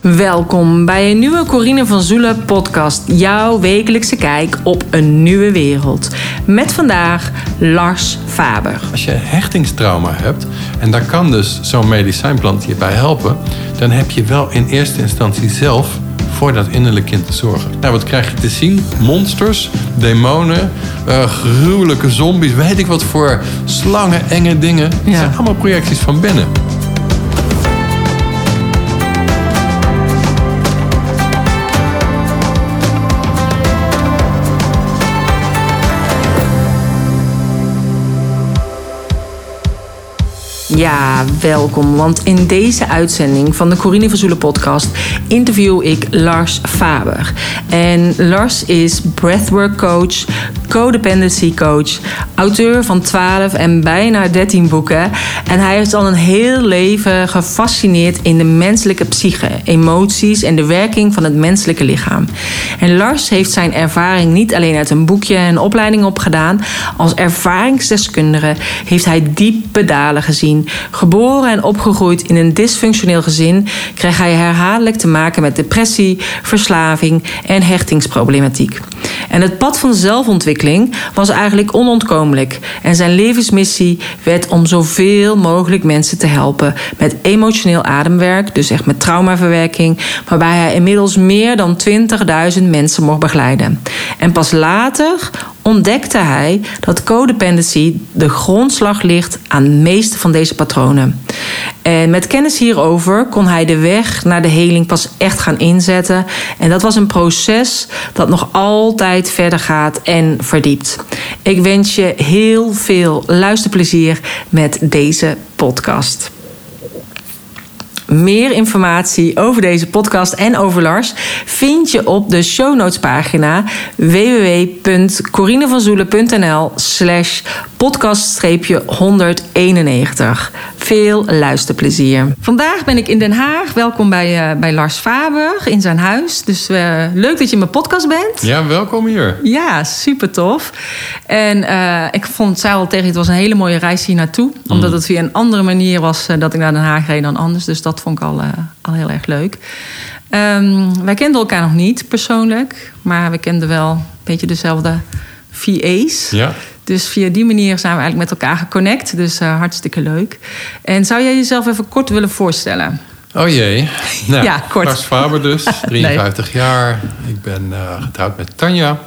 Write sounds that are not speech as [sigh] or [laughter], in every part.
Welkom bij een nieuwe Corine van Zoelen podcast. Jouw wekelijkse kijk op een nieuwe wereld. Met vandaag Lars Faber. Als je hechtingstrauma hebt, en daar kan dus zo'n medicijnplant je bij helpen, dan heb je wel in eerste instantie zelf voor dat innerlijk kind te zorgen. Nou, wat krijg je te zien? Monsters, demonen, uh, gruwelijke zombies, weet ik wat voor slangen, enge dingen. Het zijn allemaal projecties van binnen. Ja, welkom. Want in deze uitzending van de Corine van Zoelen podcast interview ik Lars Faber. En Lars is breathwork coach, codependency coach, auteur van 12 en bijna 13 boeken. En hij is al een heel leven gefascineerd in de menselijke psyche, emoties en de werking van het menselijke lichaam. En Lars heeft zijn ervaring niet alleen uit een boekje en opleiding opgedaan. Als ervaringsdeskundige heeft hij diepe dalen gezien Geboren en opgegroeid in een dysfunctioneel gezin kreeg hij herhaaldelijk te maken met depressie, verslaving en hechtingsproblematiek. En het pad van zelfontwikkeling was eigenlijk onontkomelijk. En zijn levensmissie werd om zoveel mogelijk mensen te helpen met emotioneel ademwerk, dus echt met traumaverwerking, waarbij hij inmiddels meer dan 20.000 mensen mocht begeleiden. En pas later ontdekte hij dat codependency de grondslag ligt aan de meeste van deze patronen. En met kennis hierover kon hij de weg naar de heling pas echt gaan inzetten. En dat was een proces dat nog altijd verder gaat en verdiept. Ik wens je heel veel luisterplezier met deze podcast. Meer informatie over deze podcast en over Lars vind je op de show notes pagina www.corinevanzoelen.nl slash podcast-191. Veel luisterplezier. Vandaag ben ik in Den Haag. Welkom bij, uh, bij Lars Faber in zijn huis. Dus uh, leuk dat je in mijn podcast bent. Ja, welkom hier. Ja, super tof. En uh, ik vond, zei al tegen het was een hele mooie reis hier naartoe. Omdat mm. het via een andere manier was dat ik naar Den Haag reed dan anders. Dus dat vond ik al, al heel erg leuk. Um, wij kenden elkaar nog niet persoonlijk. Maar we kenden wel een beetje dezelfde VA's. Ja. Dus via die manier zijn we eigenlijk met elkaar geconnect. Dus uh, hartstikke leuk. En zou jij jezelf even kort willen voorstellen? Oh jee. Nou, [laughs] ja, kort. Lars Faber dus, 53 [laughs] nee. jaar. Ik ben uh, getrouwd met Tanja,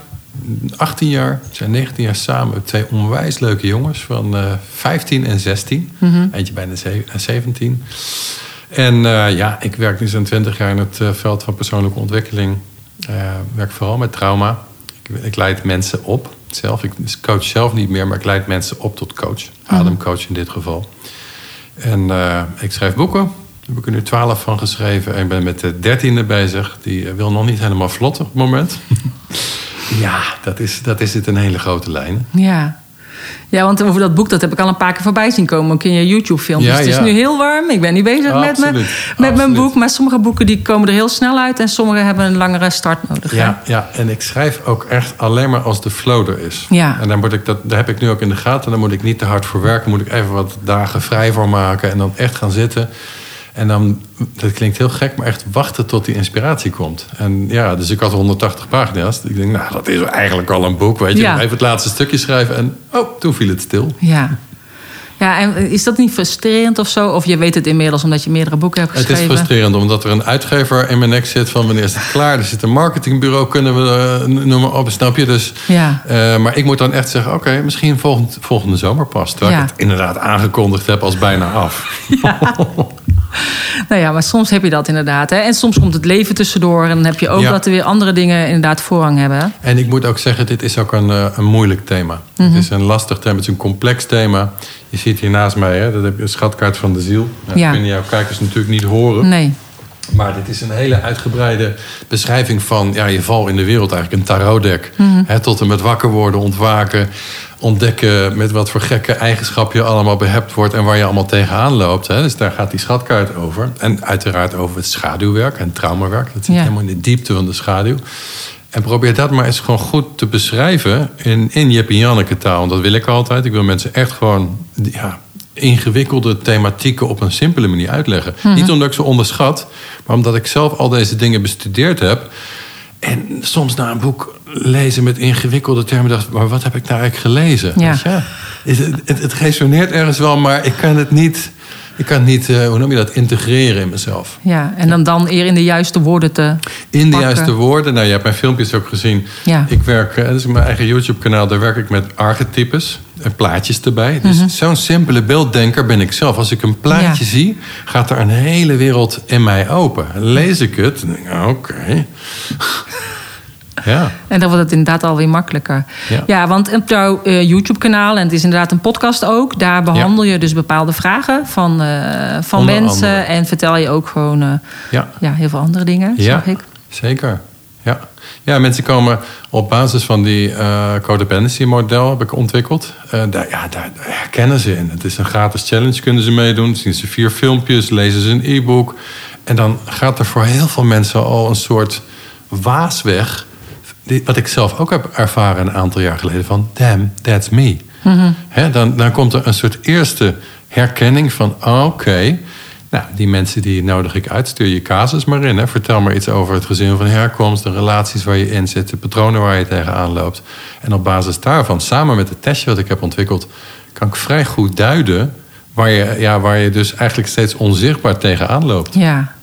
18 jaar. We zijn 19 jaar samen. We twee onwijs leuke jongens van uh, 15 en 16. Mm -hmm. Eentje bijna 17. En uh, ja, ik werk nu zo'n 20 jaar in het veld van persoonlijke ontwikkeling. werk vooral met trauma. Ik, ik leid mensen op zelf. Ik coach zelf niet meer, maar ik leid mensen op tot coach. Ademcoach in dit geval. En ik schrijf boeken. Daar heb ik er nu twaalf van geschreven. En ik ben met de dertiende bezig. Die wil nog niet helemaal vlot op het moment. [laughs] ja, dat is, dat is het een hele grote lijn. Ja. Ja, want over dat boek, dat heb ik al een paar keer voorbij zien komen. Ook in je YouTube-filmpjes. Ja, het is nu heel warm. Ik ben nu bezig Absoluut. met, me, met mijn boek. Maar sommige boeken die komen er heel snel uit. En sommige hebben een langere start nodig. hè? Ja, ja, en ik schrijf ook echt alleen maar als de flow er is. Ja. En dan moet ik dat, daar heb ik nu ook in de gaten. Dan moet ik niet te hard voor werken. Moet ik even wat dagen vrij voor maken. En dan echt gaan zitten. En dan, dat klinkt heel gek, maar echt wachten tot die inspiratie komt. En ja, dus ik had 180 pagina's. Ik denk, nou, dat is eigenlijk al een boek, weet je. Ja. Even het laatste stukje schrijven en, oh, toen viel het stil. Ja. Ja, en is dat niet frustrerend of zo? Of je weet het inmiddels omdat je meerdere boeken hebt Het geschreven? is frustrerend, omdat er een uitgever in mijn nek zit van wanneer is het klaar. Er zit een marketingbureau, kunnen we, uh, noem maar op, snap je? Dus, Ja. uh, maar ik moet dan echt zeggen, oké, okay, misschien volgend, volgende zomer pas. Terwijl Ja. ik het inderdaad aangekondigd heb als bijna af. [laughs] Ja. [laughs] nou ja, maar soms heb je dat inderdaad. Hè? En soms komt het leven tussendoor. En dan heb je ook Ja. dat er weer andere dingen inderdaad voorrang hebben. En ik moet ook zeggen, dit is ook een, uh, een moeilijk thema. Mhm. Het is een lastig thema, het is een complex thema. Je ziet hier naast mij, hè, dat heb je een schatkaart van de ziel. Nou, Ja. Dat kunnen jouw kijkers natuurlijk niet horen. Nee. Maar dit is een hele uitgebreide beschrijving van ja, je val in de wereld. Eigenlijk een tarotdek. Mhm. Tot en met wakker worden, ontwaken. Ontdekken met wat voor gekke eigenschappen je allemaal behept wordt. En waar je allemaal tegenaan loopt. Hè. Dus daar gaat die schatkaart over. En uiteraard over het schaduwwerk en traumawerk. Dat zit Ja. helemaal in de diepte van de schaduw. En probeer dat maar eens gewoon goed te beschrijven in, in Jip en Janneke taal. Want dat wil ik altijd. Ik wil mensen echt gewoon ja, ingewikkelde thematieken op een simpele manier uitleggen. Mhm. Niet omdat ik ze onderschat, maar omdat ik zelf al deze dingen bestudeerd heb. En soms na een boek lezen met ingewikkelde termen dacht, maar wat heb ik nou eigenlijk gelezen? Ja. Je? Het, het, het resoneert ergens wel, maar ik kan het niet, ik kan niet eh, hoe noem je dat, integreren in mezelf. Ja, en dan, dan eer in de juiste woorden te In de pakken. juiste woorden. Nou, je hebt mijn filmpjes ook gezien. Ja. Ik werk, eh, dat is mijn eigen YouTube-kanaal, daar werk ik met archetypes en plaatjes erbij. Dus zo'n simpele beelddenker ben ik zelf. Als ik een plaatje Mhm. Ja. zie, gaat er een hele wereld in mij open. Lees ik het, dan denk ik, ah, oké. [laughs] ja. En dan wordt het inderdaad alweer makkelijker. Ja. Ja, want op jouw eh, YouTube-kanaal, en het is inderdaad een podcast ook, daar behandel je dus bepaalde vragen van, eh, van Onder mensen. andere. En vertel je ook gewoon eh, Ja. ja, heel veel andere dingen, Ja, zag ik. zeker. Ja. ja, mensen komen op basis van die eh codependency model heb ik ontwikkeld. Eh, daar, ja, daar herkennen ze in. Het is een gratis challenge, kunnen ze meedoen. Zien ze vier filmpjes, lezen ze een e-book. En dan gaat er voor heel veel mensen al een soort waas weg. Wat ik zelf ook heb ervaren een aantal jaar geleden. Van, damn, that's me. Hè, dan, dan komt er een soort eerste herkenning van, ah, oké... Nou, die mensen die nodig ik uit. Stuur je casus maar in. Hè. Vertel maar iets over het gezin van herkomst, de relaties waar je in zit, de patronen waar je tegenaan loopt. En op basis daarvan, samen met het testje wat ik heb ontwikkeld, kan ik vrij goed duiden waar je, ja, waar je dus eigenlijk steeds onzichtbaar tegenaan loopt. Ja.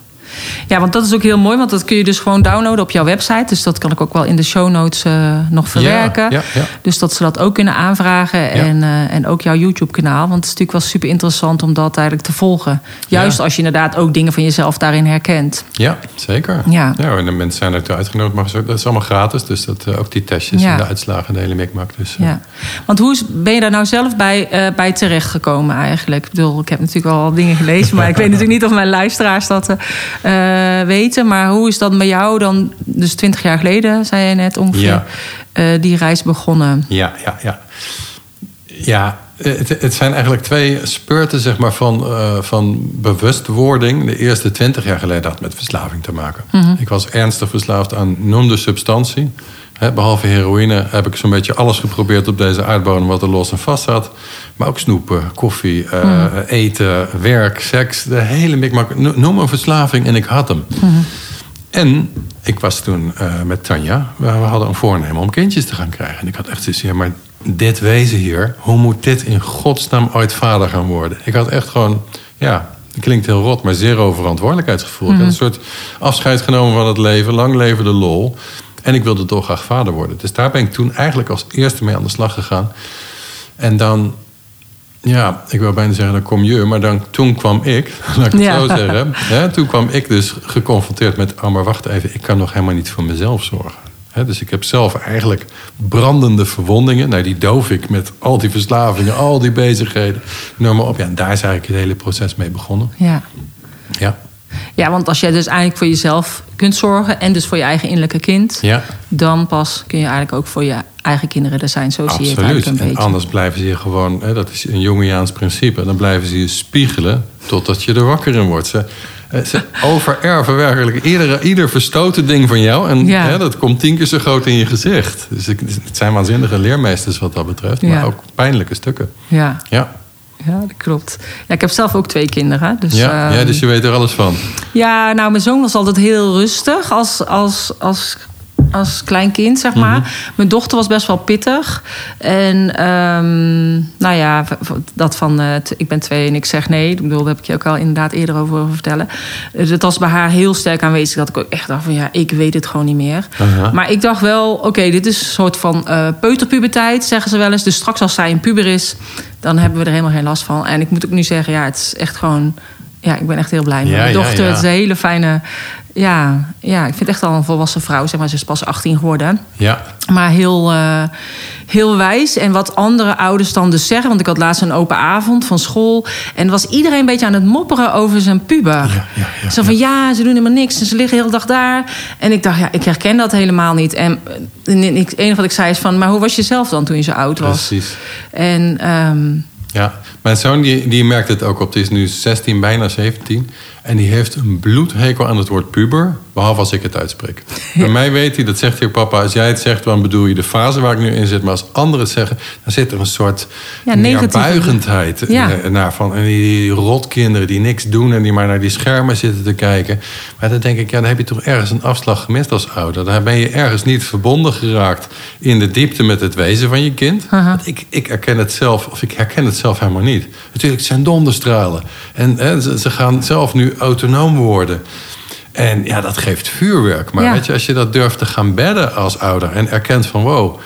Ja, want dat is ook heel mooi, want dat kun je dus gewoon downloaden op jouw website. Dus dat kan ik ook wel in de show notes eh, nog verwerken. ja, ja. Dus dat ze dat ook kunnen aanvragen. En, eh, en ook jouw YouTube-kanaal. Want het is natuurlijk wel super interessant om dat eigenlijk te volgen. Juist Ja. als je inderdaad ook dingen van jezelf daarin herkent. Ja, zeker. Ja. en de mensen zijn er uitgenodigd, maar dat is allemaal gratis. Dus dat, eh, ook die testjes Ja. en de uitslagen en de hele mikmak. Dus, Ja. Want hoe is, ben je daar nou zelf bij, bij terechtgekomen eigenlijk? Ik bedoel, ik heb natuurlijk al dingen gelezen, maar ik weet natuurlijk niet of mijn luisteraars dat eh, weten. Maar hoe is dat bij jou dan, dus twintig jaar geleden, zei je net ongeveer, Ja. eh, die reis begonnen? Ja, ja, ja. Ja, het, het zijn eigenlijk twee speurten zeg maar, van, eh, van bewustwording. De eerste twintig jaar geleden had met verslaving te maken. Ik was ernstig verslaafd aan noemde substantie. Behalve heroïne heb ik zo'n beetje alles geprobeerd op deze aardbodem wat er los en vast zat. Maar ook snoepen, koffie, eh, eten, werk, seks. De hele mikmak. No- Noem een verslaving en ik had hem. En ik was toen eh, met Tanja. We, we hadden een voornemen om kindjes te gaan krijgen. En ik had echt zoiets ja, maar dit wezen hier... hoe moet dit in godsnaam ooit vader gaan worden? Ik had echt gewoon, ja, het klinkt heel rot... maar zero verantwoordelijkheidsgevoel. Ik had een soort afscheid genomen van het leven. Lang leven de lol. En ik wilde dolgraag vader worden. Dus daar ben ik toen eigenlijk als eerste mee aan de slag gegaan. En dan ja, ik wil bijna zeggen, dan kom je. Maar dan, toen kwam ik, [laughs] laat ik het Ja. zo zeggen. Hè, toen kwam ik dus geconfronteerd met... oh, maar wacht even, ik kan nog helemaal niet voor mezelf zorgen. Hè, dus ik heb zelf eigenlijk brandende verwondingen. Nou, die doof ik met al die verslavingen, al die bezigheden. Noem maar op. Ja, en daar is eigenlijk het hele proces mee begonnen. Ja. Ja, ja, want als jij dus eigenlijk voor jezelf kunt zorgen... en dus voor je eigen innerlijke kind... ja dan pas kun je eigenlijk ook voor je eigen kinderen er zijn. Zo zie je het absoluut. eigenlijk een En beetje. anders blijven ze je gewoon... Hè, dat is een Jungiaans principe. Dan blijven ze je spiegelen totdat je er wakker in wordt. Ze, eh, ze [laughs] overerven werkelijk iedere, ieder verstoten ding van jou. En Ja. hè, dat komt tien keer zo groot in je gezicht. Dus het zijn waanzinnige leermeesters wat dat betreft. Maar Ja. ook pijnlijke stukken. Ja, Ja, ja, dat klopt. Ja, ik heb zelf ook twee kinderen. Dus, ja, ehm, ja, dus je weet er alles van. Ja, nou, mijn zoon was altijd heel rustig als, als, als, als klein kind, zeg maar. Mhm. Mijn dochter was best wel pittig. En ehm, nou ja, dat van eh, ik ben twee en ik zeg nee. Ik bedoel, daar heb ik je ook al inderdaad eerder over horen vertellen. Dus het was bij haar heel sterk aanwezig. Dat ik ook echt dacht van ja, ik weet het gewoon niet meer. Maar ik dacht wel, oké, dit is een soort van eh peuterpuberteit, zeggen ze wel eens. Dus straks als zij een puber is, dan hebben we er helemaal geen last van. En ik moet ook nu zeggen, ja, het is echt gewoon... Ja, ik ben echt heel blij met Ja, mijn dochter. Het is een hele fijne... Ja, ja, ik vind het echt al een volwassen vrouw. Zeg maar, ze is pas 18 geworden. Ja, Maar heel, eh, heel wijs. En wat andere ouders dan dus zeggen... want ik had laatst een open avond van school... en was iedereen een beetje aan het mopperen over zijn puber. ja, ja, ja, Zo van, ja, ze doen helemaal niks en ze liggen de hele dag daar. En ik dacht, ja, ik herken dat helemaal niet. En eh, het enige wat ik zei is van... maar hoe was je zelf dan toen je zo oud was? precies. En ehm, Ja, mijn zoon die, die merkt het ook op. Die is nu 16, bijna 17. En die heeft een bloedhekel aan het woord puber, behalve als ik het uitspreek. [laughs] Bij mij weet hij, dat zegt hij papa, als jij het zegt, dan bedoel je de fase waar ik nu in zit. Maar als anderen het zeggen, dan zit er een soort Ja, ja, neerbuigendheid Ja. eh, naar van. En die, die rotkinderen die niks doen en die maar naar die schermen zitten te kijken. Maar dan denk ik, ja, dan heb je toch ergens een afslag gemist als ouder. Dan ben je ergens niet verbonden geraakt in de diepte met het wezen van je kind. Want ik, ik herken het zelf, of ik herken het zelf helemaal niet. Natuurlijk, het zijn donderstralen. En hè, ze, ze gaan zelf nu autonoom worden. En ja, dat geeft vuurwerk. Maar Ja. weet je, als je dat durft te gaan bedden als ouder en erkent van wow.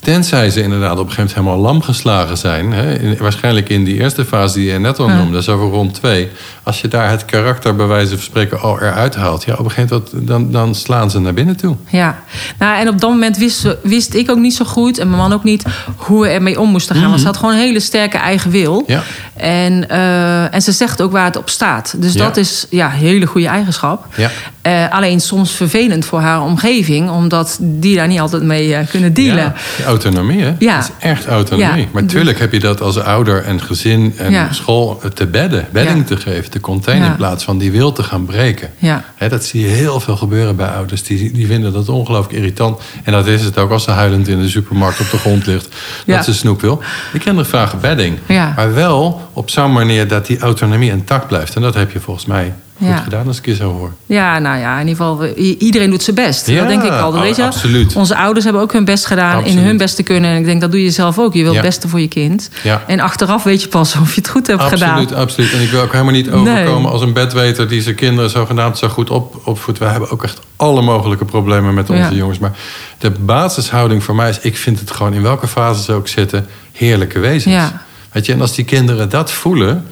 Tenzij ze inderdaad op een gegeven moment helemaal lam geslagen zijn. Hè, in- waarschijnlijk in die eerste fase die je net al Ja. noemde, zo voor rond twee. Als je daar het karakter bij wijze van spreken al eruit haalt. Ja, op een gegeven moment dan, dan slaan ze naar binnen toe. Ja, nou, en op dat moment wist, wist ik ook niet zo goed... en mijn man ook niet hoe we ermee om moesten gaan. Want ze had gewoon een hele sterke eigen wil. Ja. En, eh, en ze zegt ook waar het op staat. Dus Ja. dat is ja, een hele goede eigenschap. Ja. Eh, alleen soms vervelend voor haar omgeving... omdat die daar niet altijd mee eh, kunnen dealen. Ja, autonomie, hè? Ja. Dat is echt autonomie. Maar natuurlijk heb je dat als ouder en gezin en school te bedden. Bedding te geven, te containen... Ja. in plaats van die wil te gaan breken. Ja. Dat zie je heel veel gebeuren bij ouders. Die, die vinden dat ongelooflijk irritant. En dat is het ook als ze huilend in de supermarkt op de grond ligt. Ja. Dat ze snoep wil. Die kinderen vragen bedding. Maar wel op zo'n manier dat die autonomie intact blijft. En dat heb je volgens mij goed Ja. gedaan als ik je zo hoor. Ja, nou ja, in ieder geval, iedereen doet zijn best. Ja, dat denk ik altijd. oh, weet je? absoluut. Onze ouders hebben ook hun best gedaan Absoluut. in hun best te kunnen. En ik denk, dat doe je zelf ook. Je wil Ja. het beste voor je kind. Ja. En achteraf weet je pas [laughs] of je het goed hebt Absoluut, gedaan. absoluut. En ik wil ook helemaal niet overkomen Nee. als een bedweter die zijn kinderen zogenaamd zo goed op, opvoedt. We hebben ook echt alle mogelijke problemen met onze jongens. Maar de basishouding voor mij is: ik vind het gewoon in welke fase ze ook zitten, heerlijke wezens. Ja. Weet je, en als die kinderen dat voelen.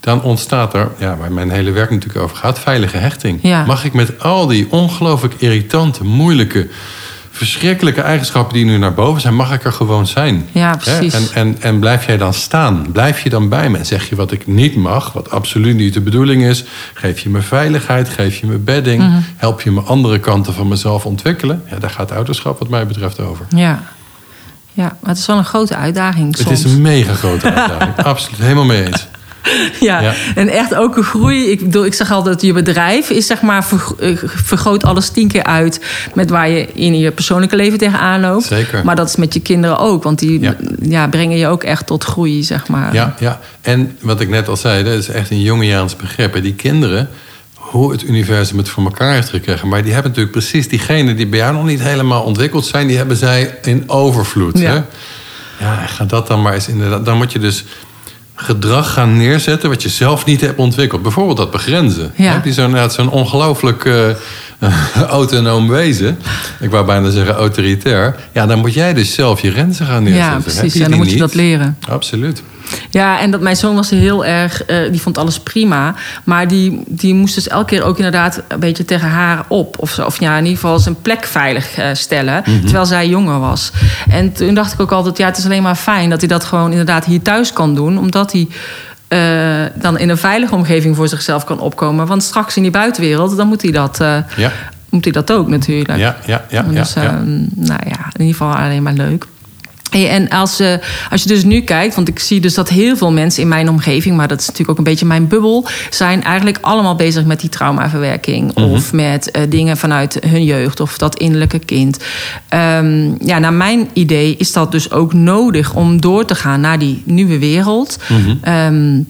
Dan ontstaat er, ja, waar mijn hele werk natuurlijk over gaat, veilige hechting. Ja. Mag ik met al die ongelooflijk irritante, moeilijke, verschrikkelijke eigenschappen die nu naar boven zijn, mag ik er gewoon zijn? Ja, precies. En, en, en blijf jij dan staan? Blijf je dan bij me? En zeg je wat ik niet mag, wat absoluut niet de bedoeling is? Geef je me veiligheid? Geef je me bedding? Mhm. Help je me andere kanten van mezelf ontwikkelen? Ja, daar gaat ouderschap wat mij betreft over. Ja. ja, maar het is wel een grote uitdaging soms. Het is een mega grote uitdaging. [laughs] absoluut, helemaal mee eens. Ja. Ja. en echt ook een groei. Ik bedoel, ik zeg altijd, je bedrijf is zeg maar eh, vergroot alles tien keer uit met waar je in je persoonlijke leven tegenaan loopt. Zeker. Maar dat is met je kinderen ook, want die Ja. ja. brengen je ook echt tot groei, zeg maar. Ja, ja, en wat ik net al zei, dat is echt een Jungiaans begrip. hè. Die kinderen, hoe het universum het voor elkaar heeft gekregen. Maar die hebben natuurlijk precies diegenen die bij jou nog niet helemaal ontwikkeld zijn, die hebben zij in overvloed. Ja. Hè? Ja, ga dat dan maar eens inderdaad. Dan moet je dus gedrag gaan neerzetten wat je zelf niet hebt ontwikkeld. Bijvoorbeeld dat begrenzen. Ja. Je zo'n zo'n ongelooflijk eh, [laughs] autonoom wezen. Ik wou bijna zeggen autoritair. Ja, dan moet jij dus zelf je grenzen gaan neerzetten. Ja, precies. En dan moet je niet? dat leren. Absoluut. Ja, en dat mijn zoon was heel erg, eh, die vond alles prima. Maar die, die moest dus elke keer ook inderdaad een beetje tegen haar op. Of, zo. of ja, in ieder geval zijn plek veilig eh, stellen. Mhm. Terwijl zij jonger was. En toen dacht ik ook altijd, ja, het is alleen maar fijn dat hij dat gewoon inderdaad hier thuis kan doen. Omdat hij. Eh, dan in een veilige omgeving voor zichzelf kan opkomen. Want straks in die buitenwereld, dan moet hij dat, eh, Ja, moet hij dat ook natuurlijk. ja, ja, ja. ja, dus, ja. ehm, nou ja, in ieder geval alleen maar leuk. Hey, En als, eh, als je dus nu kijkt, want ik zie dus dat heel veel mensen in mijn omgeving, maar dat is natuurlijk ook een beetje mijn bubbel, zijn eigenlijk allemaal bezig met die traumaverwerking. Of met eh, dingen vanuit hun jeugd of dat innerlijke kind. Ehm, ja, naar mijn idee is dat dus ook nodig om door te gaan naar die nieuwe wereld. Ehm,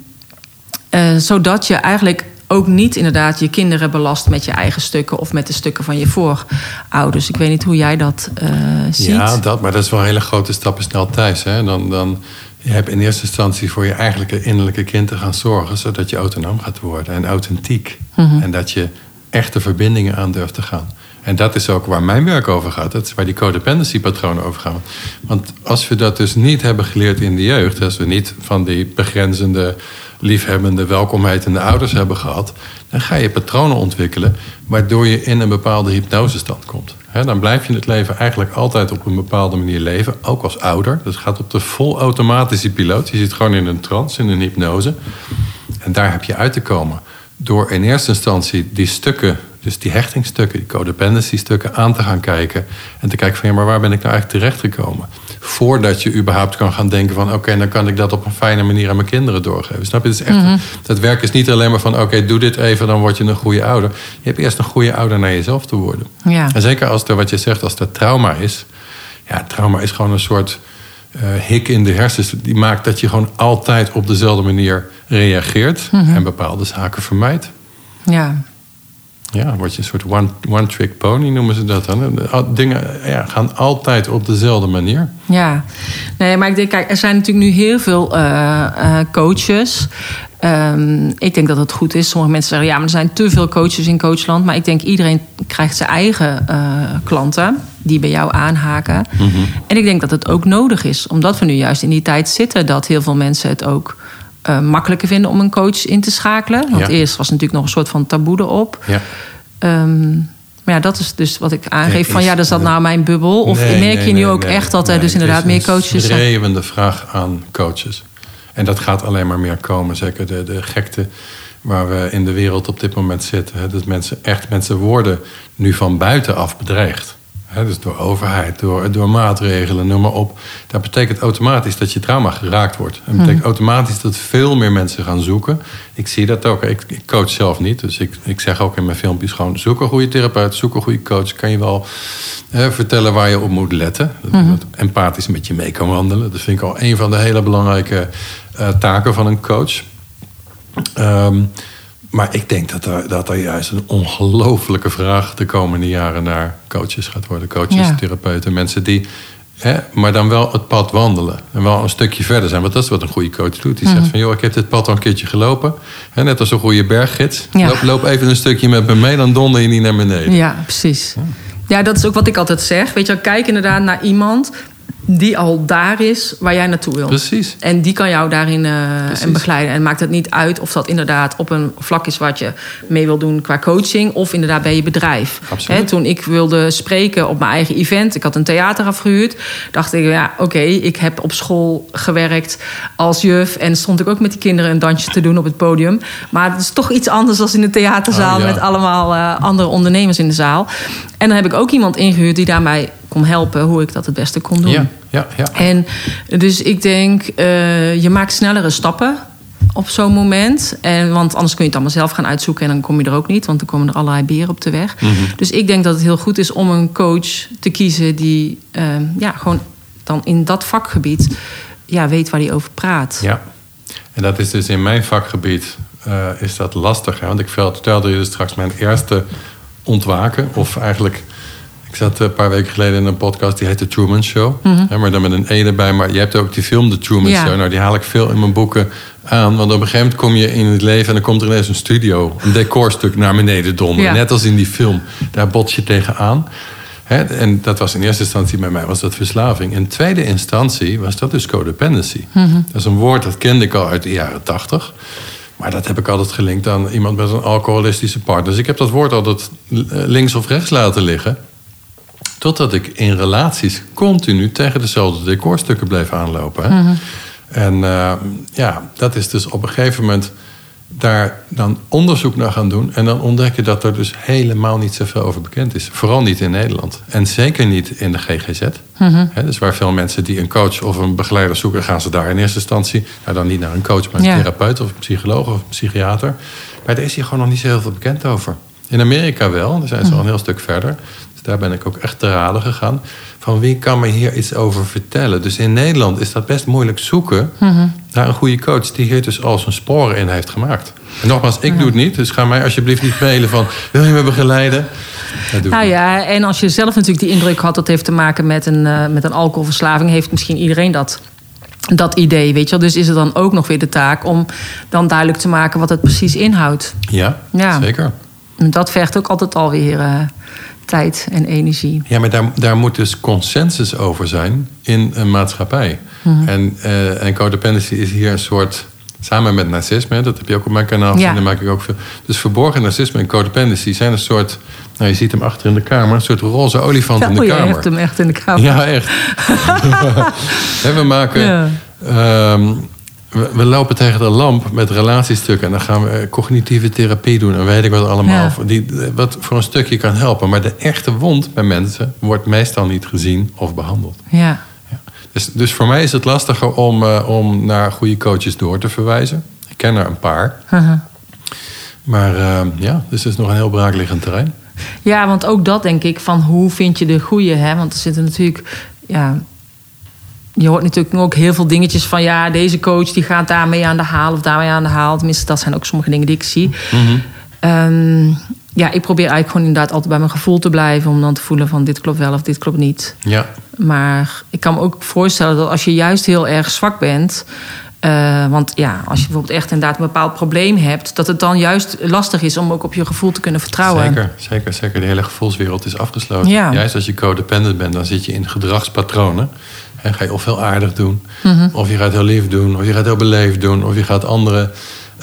eh, zodat je eigenlijk ook niet inderdaad je kinderen belast met je eigen stukken of met de stukken van je voorouders. Ik weet niet hoe jij dat eh, ziet. Ja, dat, maar dat is wel hele grote stappen snel thuis. Hè? Dan, dan, je hebt in eerste instantie voor je eigenlijke innerlijke kind te gaan zorgen... zodat je autonoom gaat worden en authentiek. Mhm. En dat je echte verbindingen aan durft te gaan. En dat is ook waar mijn werk over gaat. Dat is waar die codependency-patronen over gaan. Want als we dat dus niet hebben geleerd in de jeugd... als we niet van die begrenzende, liefhebbende, welkomheidende ouders hebben gehad... dan ga je patronen ontwikkelen... waardoor je in een bepaalde hypnosestand komt. Dan blijf je het leven eigenlijk altijd op een bepaalde manier leven. Ook als ouder. Dat gaat op de vol automatische piloot. Je zit gewoon in een trance, in een hypnose. En daar heb je uit te komen. Door in eerste instantie die stukken dus die hechtingstukken, die codependency stukken aan te gaan kijken. En te kijken van ja, maar waar ben ik nou eigenlijk terechtgekomen? Voordat je überhaupt kan gaan denken van oké, dan kan ik dat op een fijne manier aan mijn kinderen doorgeven. Snap je? Dus echt, mm Dat werk is niet alleen maar van oké, doe dit even, dan word je een goede ouder. Je hebt eerst een goede ouder naar jezelf te worden. Ja. En zeker als er wat je zegt, als er trauma is. Ja, trauma is gewoon een soort uh, hik in de hersens. Die maakt dat je gewoon altijd op dezelfde manier reageert en bepaalde zaken vermijdt. Ja. Ja, word je een soort one-trick pony noemen ze dat dan. Dingen ja, gaan altijd op dezelfde manier. Ja, nee, maar ik denk, kijk, er zijn natuurlijk nu heel veel uh, uh, coaches. Um, ik denk dat het goed is. Sommige mensen zeggen, ja, maar er zijn te veel coaches in coachland. Maar ik denk, iedereen krijgt zijn eigen uh, klanten die bij jou aanhaken. Mm -hmm. En ik denk dat het ook nodig is, omdat we nu juist in die tijd zitten... dat heel veel mensen het ook uh, makkelijker vinden om een coach in te schakelen. Want ja. eerst was natuurlijk nog een soort van taboe erop. Ja. Um, maar ja, dat is dus wat ik aangeef. Van ja, is dat nou mijn bubbel? Of nee, merk je nu ook echt dat er dus inderdaad meer coaches zijn? Het is een schreeuwende vraag aan coaches. En dat gaat alleen maar meer komen. Zeker de, de gekte waar we in de wereld op dit moment zitten. Hè, dat mensen echt mensen worden nu van buitenaf bedreigd. Dus door overheid, door, door maatregelen, noem maar op. Dat betekent automatisch dat je trauma geraakt wordt. Dat betekent automatisch dat veel meer mensen gaan zoeken. Ik zie dat ook. Ik, ik coach zelf niet. Dus ik, ik zeg ook in mijn filmpjes gewoon... zoek een goede therapeut, zoek een goede coach. Kan je wel vertellen waar je op moet letten. Dat, mm -hmm. dat empathisch met je mee kan wandelen. Dat vind ik al een van de hele belangrijke uh, taken van een coach. Um, maar ik denk dat er, dat er juist een ongelofelijke vraag de komende jaren naar coaches gaat worden. Coaches, ja. therapeuten, mensen die. Hè, maar dan wel het pad wandelen. En wel een stukje verder zijn. Want dat is wat een goede coach doet. Die mm. zegt van joh, ik heb dit pad al een keertje gelopen. Hè, net als een goede berggids. Ja. Loop, loop, even een stukje met me mee, dan donder je niet naar beneden. Ja, precies. Ja. ja, dat is ook wat ik altijd zeg. Weet je, kijk inderdaad naar iemand die al daar is waar jij naartoe wil. Precies. En die kan jou daarin uh, en begeleiden. En maakt het niet uit of dat inderdaad op een vlak is wat je mee wil doen qua coaching, of inderdaad bij je bedrijf. Absoluut. Toen ik wilde spreken op mijn eigen event, ik had een theater afgehuurd, dacht ik, ja, oké, okay, ik heb op school gewerkt als juf en stond ik ook met die kinderen een dansje te doen op het podium. Maar het is toch iets anders dan in een theaterzaal oh, ja. met allemaal uh, andere ondernemers in de zaal. En dan heb ik ook iemand ingehuurd die daarbij kon helpen hoe ik dat het beste kon doen. Ja, ja, ja. En dus ik denk, uh, je maakt snellere stappen op zo'n moment. En, want anders kun je het allemaal zelf gaan uitzoeken en dan kom je er ook niet, want dan komen er allerlei beren op de weg. Mhm. Mm -hmm. Dus ik denk dat het heel goed is om een coach te kiezen die uh, ja, gewoon dan in dat vakgebied ja, weet waar hij over praat. Ja, en dat is dus in mijn vakgebied uh, is dat lastig. Hè? Want ik vertelde je dus straks mijn eerste ontwaken, of eigenlijk ik zat een paar weken geleden in een podcast die heet The Truman Show. Mhm. Mm -hmm. Maar dan met een E erbij. Maar je hebt ook die film The Truman Ja. Show. Nou, die haal ik veel in mijn boeken aan. Want op een gegeven moment kom je in het leven... en dan komt er ineens een studio, een decorstuk naar beneden donderen. Ja. Net als in die film. Daar bots je tegenaan. Hè, en dat was in eerste instantie bij mij was dat verslaving. In tweede instantie was dat dus codependency. Mhm. Dat is een woord dat kende ik al uit de jaren tachtig. Maar dat heb ik altijd gelinkt aan iemand met een alcoholistische partner. Dus ik heb dat woord altijd links of rechts laten liggen. Totdat ik in relaties continu tegen dezelfde decorstukken bleef aanlopen. Hè? Mhm. En uh, ja, dat is dus op een gegeven moment daar dan onderzoek naar gaan doen. En dan ontdek je dat er dus helemaal niet zoveel over bekend is. Vooral niet in Nederland. En zeker niet in de GGZ. Mhm. Dus waar veel mensen die een coach of een begeleider zoeken... gaan ze daar in eerste instantie... nou dan niet naar een coach, maar een Ja. therapeut of een psycholoog of een psychiater. Maar daar is hier gewoon nog niet zo heel veel bekend over. In Amerika wel, daar zijn ze al een heel stuk verder. Daar ben ik ook echt te raden gegaan. Van wie kan me hier iets over vertellen? Dus in Nederland is dat best moeilijk zoeken Mhm. naar een goede coach die hier dus al zijn sporen in heeft gemaakt. En nogmaals, ik doe het niet, dus ga mij alsjeblieft niet mailen van wil je me begeleiden? Nou ja, en als je zelf natuurlijk die indruk had... dat heeft te maken met een, uh, met een alcoholverslaving... heeft misschien iedereen dat, dat idee, weet je wel. Dus is het dan ook nog weer de taak om dan duidelijk te maken... wat het precies inhoudt. Ja, Ja. zeker. En dat vergt ook altijd alweer uh, tijd en energie. Ja, maar daar, daar moet dus consensus over zijn in een maatschappij. Mhm. En, uh, en codependency is hier een soort... Samen met narcisme, dat heb je ook op mijn kanaal gezien, Ja. daar maak ik ook veel. Dus verborgen narcisme en codependency zijn een soort... Nou, je ziet hem achter in de kamer, een soort roze olifant in de oh, je kamer. hebt hem echt in de kamer. Ja, echt. [laughs] [laughs] We maken. Ja. ehm, we, lopen tegen de lamp met relatiestukken. En dan gaan we cognitieve therapie doen. En weet ik wat allemaal. Die, wat voor een stukje kan helpen. Maar de echte wond bij mensen wordt meestal niet gezien of behandeld. Ja. ja. Dus, dus voor mij is het lastiger om, uh, om naar goede coaches door te verwijzen. Ik ken er een paar. Uh Maar uh, ja, dus het is nog een heel braakliggend terrein. Ja, want ook dat denk ik van hoe vind je de goede. Hè? Want er zitten natuurlijk. Ja, je hoort natuurlijk ook heel veel dingetjes van ja, deze coach die gaat daarmee aan de haal of daarmee aan de haal. Tenminste, dat zijn ook sommige dingen die ik zie. Mm ja, ik probeer eigenlijk gewoon inderdaad altijd bij mijn gevoel te blijven. Om dan te voelen van dit klopt wel of dit klopt niet. Ja. Maar ik kan me ook voorstellen dat als je juist heel erg zwak bent. Uh, want ja, als je bijvoorbeeld echt inderdaad een bepaald probleem hebt, dat het dan juist lastig is om ook op je gevoel te kunnen vertrouwen. Zeker, zeker, zeker. De hele gevoelswereld is afgesloten. Ja. Juist als je codependent bent, dan zit je in gedragspatronen. En ga je of heel aardig doen, mhm. of je gaat heel lief doen, of je gaat heel beleefd doen, of je gaat anderen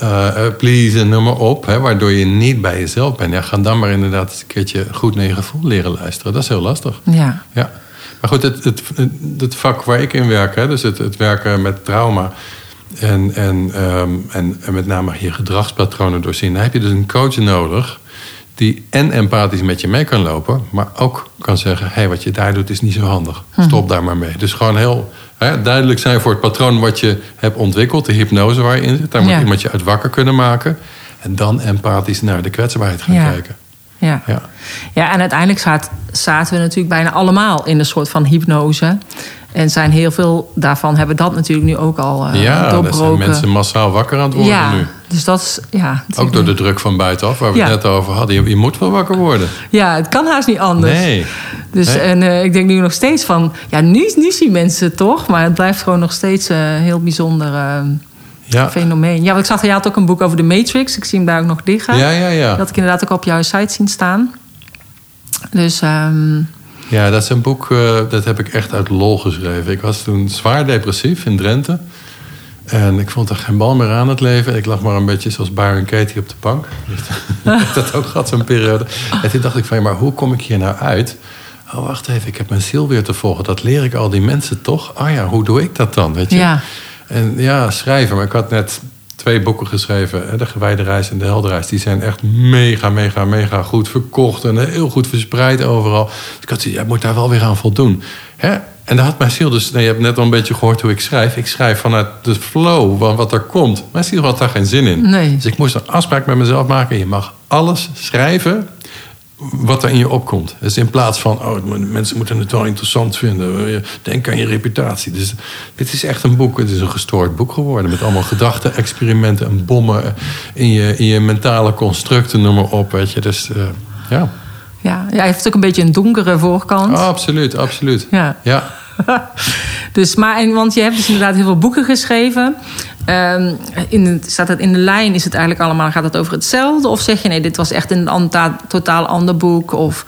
uh, pleasen, noem maar op. Hè, waardoor je niet bij jezelf bent. Ja, ga dan maar inderdaad eens een keertje goed naar je gevoel leren luisteren. Dat is heel lastig. Ja. ja. Maar goed, het, het, het vak waar ik in werk, hè, dus het, het werken met trauma. En, en, ehm, en, en, met name je gedragspatronen doorzien. Dan heb je dus een coach nodig die en empathisch met je mee kan lopen, maar ook kan zeggen: hé, hey, wat je daar doet is niet zo handig. Mhm. Stop daar maar mee. Dus gewoon heel hè, duidelijk zijn voor het patroon wat je hebt ontwikkeld, de hypnose waar je in zit. Daar moet iemand je uit wakker kunnen maken. En dan empathisch naar de kwetsbaarheid gaan kijken. Ja. Ja. ja, en uiteindelijk zaten we natuurlijk bijna allemaal in een soort van hypnose. En zijn heel veel daarvan hebben dat natuurlijk nu ook al uh, ja, doorbroken. Ja, zijn mensen massaal wakker aan het worden ja, nu. Dus dat is, ja... Ook door de druk van buitenaf, waar we het net over hadden. Je, je, moet wel wakker worden. Ja, het kan haast niet anders. Nee. Dus en uh, ik denk nu nog steeds van... Ja, nu, nu zien mensen het toch, maar het blijft gewoon nog steeds uh, heel bijzonder ja. fenomeen. Ja, want ik zag, je had ook een boek over de Matrix. Ik zie hem daar ook nog liggen. Ja, ja, ja. Dat ik inderdaad ook op jouw site zien staan. Dus... Um, ja, dat is een boek, uh, dat heb ik echt uit lol geschreven. Ik was toen zwaar depressief in Drenthe. En ik vond er geen bal meer aan het leven. Ik lag maar een beetje zoals Byron Katie op de bank. [laughs] dat ook gehad, zo'n periode. En toen dacht ik van, ja, maar hoe kom ik hier nou uit? Oh, wacht even, ik heb mijn ziel weer te volgen. Dat leer ik al die mensen toch? Ah ja, hoe doe ik dat dan, weet je? Ja. En ja, schrijven. Maar ik had net twee boeken geschreven. De Gewijde Reis en De Helderreis. Die zijn echt mega, mega, mega goed verkocht. En heel goed verspreid overal. Dus ik had zoiets, ja, moet daar wel weer aan voldoen. Hè? En daar had mijn ziel dus... Nou, je hebt net al een beetje gehoord hoe ik schrijf. Ik schrijf vanuit de flow van wat er komt. Mijn ziel had daar geen zin in. Nee. Dus ik moest een afspraak met mezelf maken. Je mag alles schrijven wat er in je opkomt. Dus in plaats van, oh, mensen moeten het wel interessant vinden. Denk aan je reputatie. Dus dit is echt een boek. Het is een gestoord boek geworden. Met allemaal gedachten, experimenten en bommen in je, in je mentale constructen, noem maar op. Weet je. Dus uh, ja. Ja, hij heeft ook een beetje een donkere voorkant. Oh, absoluut, absoluut. Ja. ja. [laughs] dus, maar, en, want je hebt dus inderdaad heel veel boeken geschreven. Um, in, staat het in de lijn? Is het eigenlijk allemaal, gaat het over hetzelfde? Of zeg je nee, dit was echt een totaal ander boek? Of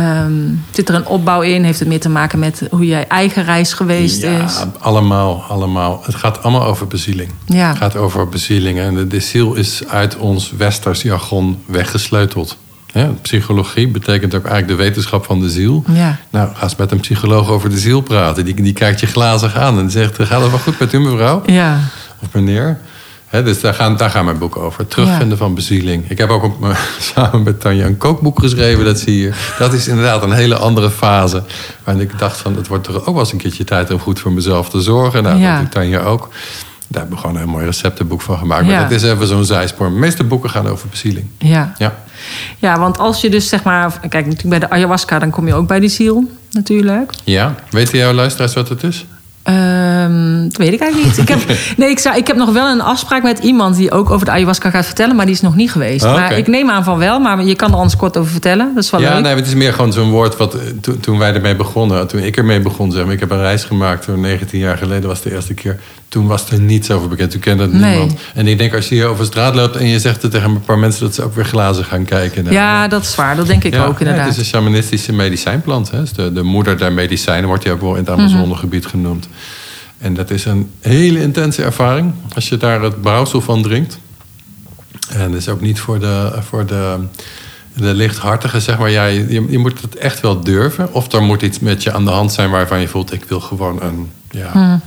um, zit er een opbouw in? Heeft het meer te maken met hoe jij eigen reis geweest ja, is? Ja, allemaal, allemaal. Het gaat allemaal over bezieling. Ja. Het gaat over bezieling. En de, de ziel is uit ons westers jargon weggesleuteld. Ja, psychologie betekent ook eigenlijk de wetenschap van de ziel. Ja. Nou, ga eens met een psycholoog over de ziel praten. Die, die kijkt je glazig aan en zegt: Gaat het wel goed met u, mevrouw? Ja. Of meneer? dus daar gaan, daar gaan mijn boeken over. Terugvinden van bezieling. Ik heb ook op, [laughs] samen met Tanja een kookboek geschreven, dat zie je. Dat is inderdaad een hele andere fase. Waarin ik dacht van, het wordt er ook wel eens een keertje tijd om goed voor mezelf te zorgen. Nou, dat doet Tanja ook. Daar hebben we gewoon een mooi receptenboek van gemaakt. Maar dat is even zo'n zijspoor. De meeste boeken gaan over bezieling. Ja. ja. Ja, want als je dus zeg maar... Kijk, natuurlijk bij de ayahuasca, dan kom je ook bij die ziel natuurlijk. Ja. Weten jouw luisteraars wat het is? Um, dat weet ik eigenlijk niet. Ik heb, [laughs] nee, ik, zou, ik heb nog wel een afspraak met iemand die ook over de ayahuasca gaat vertellen, maar die is nog niet geweest. Oh, maar ik neem aan van wel, maar je kan er anders kort over vertellen. Dat is wel ja, leuk. nee, het is meer gewoon zo'n woord wat eh, toen wij ermee begonnen, toen ik ermee begon, zeg maar, ik heb een reis gemaakt, toen 19 jaar geleden was de eerste keer. Toen was er niets over bekend, toen kende het niemand. En ik denk als je hier over straat loopt en je zegt het tegen een paar mensen, dat ze ook weer glazen gaan kijken. Ja, dat is waar. Dat denk ik ook inderdaad. het is een shamanistische medicijnplant. Hè. De, de moeder der medicijnen wordt die ook wel in het mhm. Amazonegebied genoemd. En dat is een hele intense ervaring als je daar het brouwsel van drinkt. En dat is ook niet voor de, voor de, de lichthartige, zeg maar. Ja, je, je moet het echt wel durven. Of er moet iets met je aan de hand zijn waarvan je voelt... ik wil gewoon een, ja, hmm.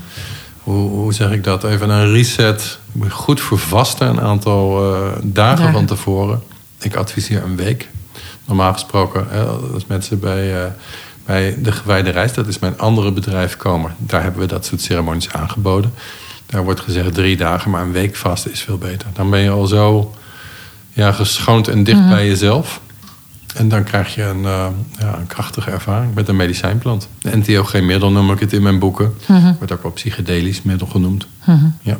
Hoe, hoe zeg ik dat? Even een reset. Goed vervasten een aantal uh, dagen van tevoren. Ik adviseer een week. Normaal gesproken, als mensen bij, uh, bij de gewijde reis, dat is mijn andere bedrijf, komen. Daar hebben we dat soort ceremonies aangeboden. Daar wordt gezegd drie dagen, maar een week vast is veel beter. Dan ben je al zo ja, geschoond en dicht mhm. bij jezelf. En dan krijg je een, uh, ja, een krachtige ervaring met een medicijnplant. De NTO-middel noem ik het in mijn boeken. Mm Wordt ook wel psychedelisch middel genoemd. Mhm. Ja.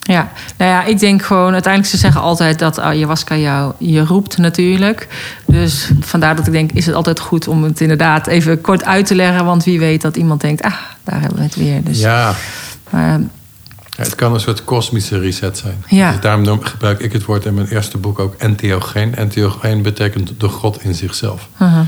Ja, nou ja, ik denk gewoon, uiteindelijk ze zeggen altijd dat ayahuasca jou je roept natuurlijk. Dus vandaar dat ik denk, is het altijd goed om het inderdaad even kort uit te leggen. Want wie weet dat iemand denkt, ah, daar hebben we het weer. Dus, ja. Maar, het kan een soort kosmische reset zijn. Ja. Dus daarom gebruik ik het woord in mijn eerste boek ook entheogeen. Entheogeen betekent de God in zichzelf. Uh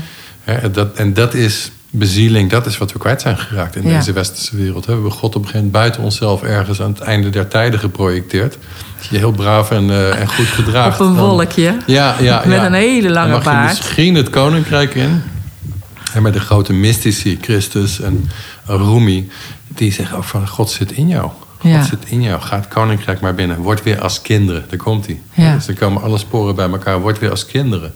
dat, en dat is bezieling, dat is wat we kwijt zijn geraakt in deze westerse wereld. We hebben God op een gegeven moment buiten onszelf ergens aan het einde der tijden geprojecteerd. Als je heel braaf en, uh, en goed gedraagt. Op een wolkje. Ja, ja, Met een hele lange dan baard. misschien het koninkrijk in. En met de grote mystici, Christus en Rumi, die zeggen ook van God zit in jou. God zit in jou. Ga het koninkrijk maar binnen. Word weer als kinderen. Daar komt hij. Ja. Dus dan komen alle sporen bij elkaar. Word weer als kinderen.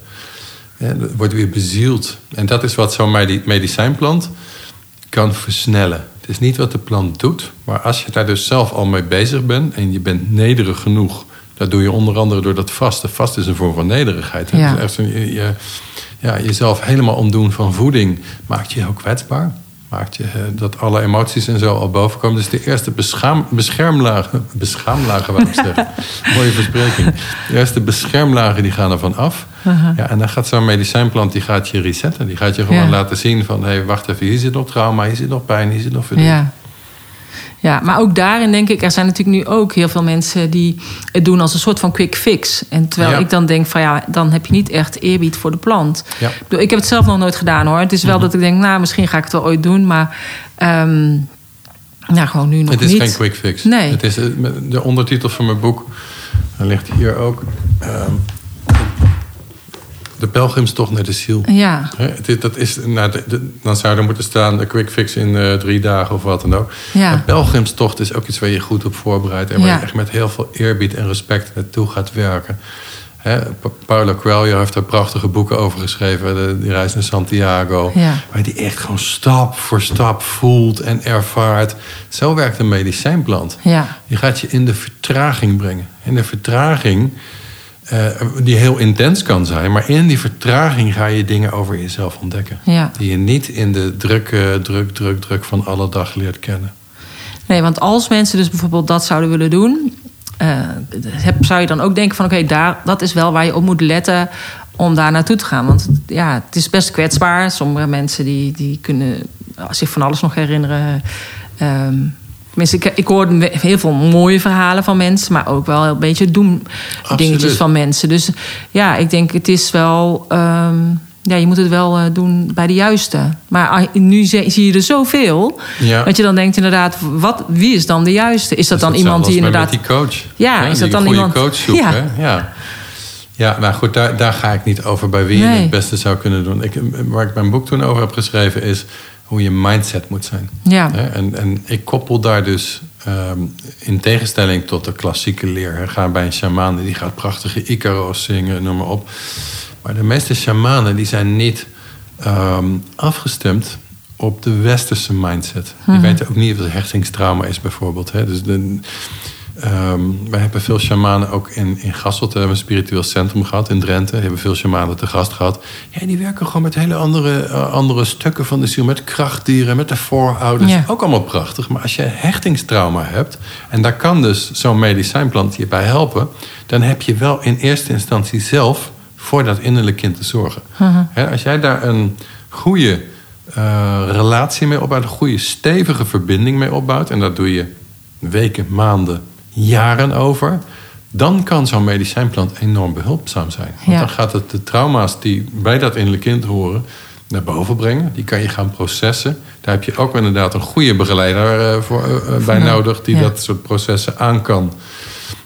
Ja, wordt weer bezield. En dat is wat zo'n medicijnplant kan versnellen. Het is niet wat de plant doet, maar als je daar dus zelf al mee bezig bent en je bent nederig genoeg, dat doe je onder andere door dat vasten. Vast is een vorm van nederigheid. Ja. Dus echt je, ja, jezelf helemaal ontdoen van voeding maakt je heel kwetsbaar maakt je eh, dat alle emoties en zo al boven komen. Dus de eerste beschaam, beschermlagen, beschaamlagen wou ik [laughs] zeggen. Mooie verspreking. De eerste beschermlagen die gaan er van af. ja, en dan gaat zo'n medicijnplant die gaat je resetten. Die gaat je gewoon laten zien van... hé, hey, wacht even, hier zit nog trauma, hier zit nog pijn, hier zit nog verdriet. Ja. Ja, maar ook daarin denk ik, er zijn natuurlijk nu ook heel veel mensen die het doen als een soort van quick fix. En terwijl ik dan denk van ja, dan heb je niet echt eerbied voor de plant. Ja. Ik heb het zelf nog nooit gedaan hoor. Het is wel mhm. dat ik denk, nou, misschien ga ik het wel ooit doen, maar. Um, nou, gewoon nu nog niet. Het is geen quick fix. Nee. Het is eh, de ondertitel van mijn boek. Dan ligt hier ook. Um, de pelgrimstocht naar de ziel. Ja. dat is, nou, dan zou er moeten staan de quick fix in uh, drie dagen of wat dan ook. Ja. Een pelgrimstocht is ook iets waar je goed op voorbereidt. En waar je echt met heel veel eerbied en respect naartoe gaat werken. He, Paulo Coelho heeft er prachtige boeken over geschreven. De, die reis naar Santiago. Ja. Waar die echt gewoon stap voor stap voelt en ervaart. Zo werkt een medicijnplant. Ja. Die gaat je in de vertraging brengen. In de vertraging uh, die heel intens kan zijn. Maar in die vertraging ga je dingen over jezelf ontdekken. Die je niet in de druk, druk, druk, druk van alle dag leert kennen. Nee, want als mensen dus bijvoorbeeld dat zouden willen doen... Uh, zou je dan ook denken van oké, daar dat is wel waar je op moet letten om daar naartoe te gaan. Want ja, het is best kwetsbaar. Sommige mensen die, die kunnen zich van alles nog herinneren... Um, Tenminste, ik, ik hoor heel veel mooie verhalen van mensen, maar ook wel een beetje doen dingetjes van mensen. Dus ja, ik denk het is wel. Ehm, ja, je moet het wel uh, doen bij de juiste. Maar nu zie je er zoveel. Ja. Dat je dan denkt inderdaad, wat, wie is dan de juiste? Is dat dan iemand die inderdaad... Met die coach. Ja, is dat dan iemand... coach zoekt, ja. Hè? ja. Ja, maar goed, daar, daar ga ik niet over bij wie je het beste zou kunnen doen. Ik, waar ik mijn boek toen over heb geschreven is hoe je mindset moet zijn. Ja. En, en ik koppel daar dus ehm, in tegenstelling tot de klassieke leer. Ga bij een shaman, die gaat prachtige Icaros zingen, noem maar op. Maar de meeste shamanen die zijn niet ehm, afgestemd op de westerse mindset. Die mhm. weten ook niet wat hechtingstrauma is bijvoorbeeld. Hè. Dus de, Um, wij hebben veel shamanen ook in, in Gasselt. We hebben een spiritueel centrum gehad in Drenthe. We hebben veel shamanen te gast gehad. Ja, die werken gewoon met hele andere, uh, andere stukken van de ziel. Met krachtdieren, met de voorouders. Ook allemaal prachtig. Maar als je hechtingstrauma hebt... en daar kan dus zo'n medicijnplant je bij helpen... dan heb je wel in eerste instantie zelf... voor dat innerlijk kind te zorgen. Uh als jij daar een goede uh, relatie mee opbouwt... een goede stevige verbinding mee opbouwt... en dat doe je weken, maanden jaren over. Dan kan zo'n medicijnplant enorm behulpzaam zijn. Want dan gaat het de trauma's die bij dat innerlijk kind horen naar boven brengen. Die kan je gaan processen. Daar heb je ook inderdaad een goede begeleider uh, voor, uh, bij nodig... die dat soort processen aan kan.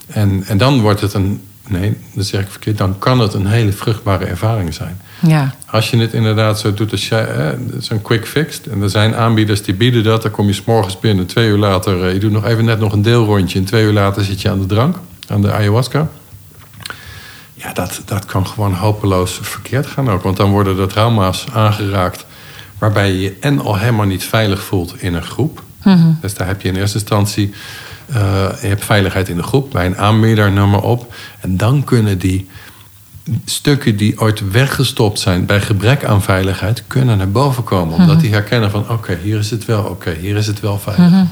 En, en dan wordt het een... Nee, dat zeg ik verkeerd. Dan kan het een hele vruchtbare ervaring zijn. Ja. Als je het inderdaad zo doet als jij, een quick fix. En er zijn aanbieders die bieden dat. Dan kom je s'morgens binnen, twee uur later, eh, je doet nog even net nog een deelrondje. En twee uur later zit je aan de drank, aan de ayahuasca. Ja, dat, dat kan gewoon hopeloos verkeerd gaan ook. Want dan worden er trauma's aangeraakt waarbij je je en al helemaal niet veilig voelt in een groep. Dus daar heb je in eerste instantie uh, je hebt veiligheid in de groep, bij een aanbieder, noem maar op. En dan kunnen die stukken die ooit weggestopt zijn bij gebrek aan veiligheid, kunnen naar boven komen. Omdat die herkennen van oké, hier is het wel, oké, hier is het wel veilig.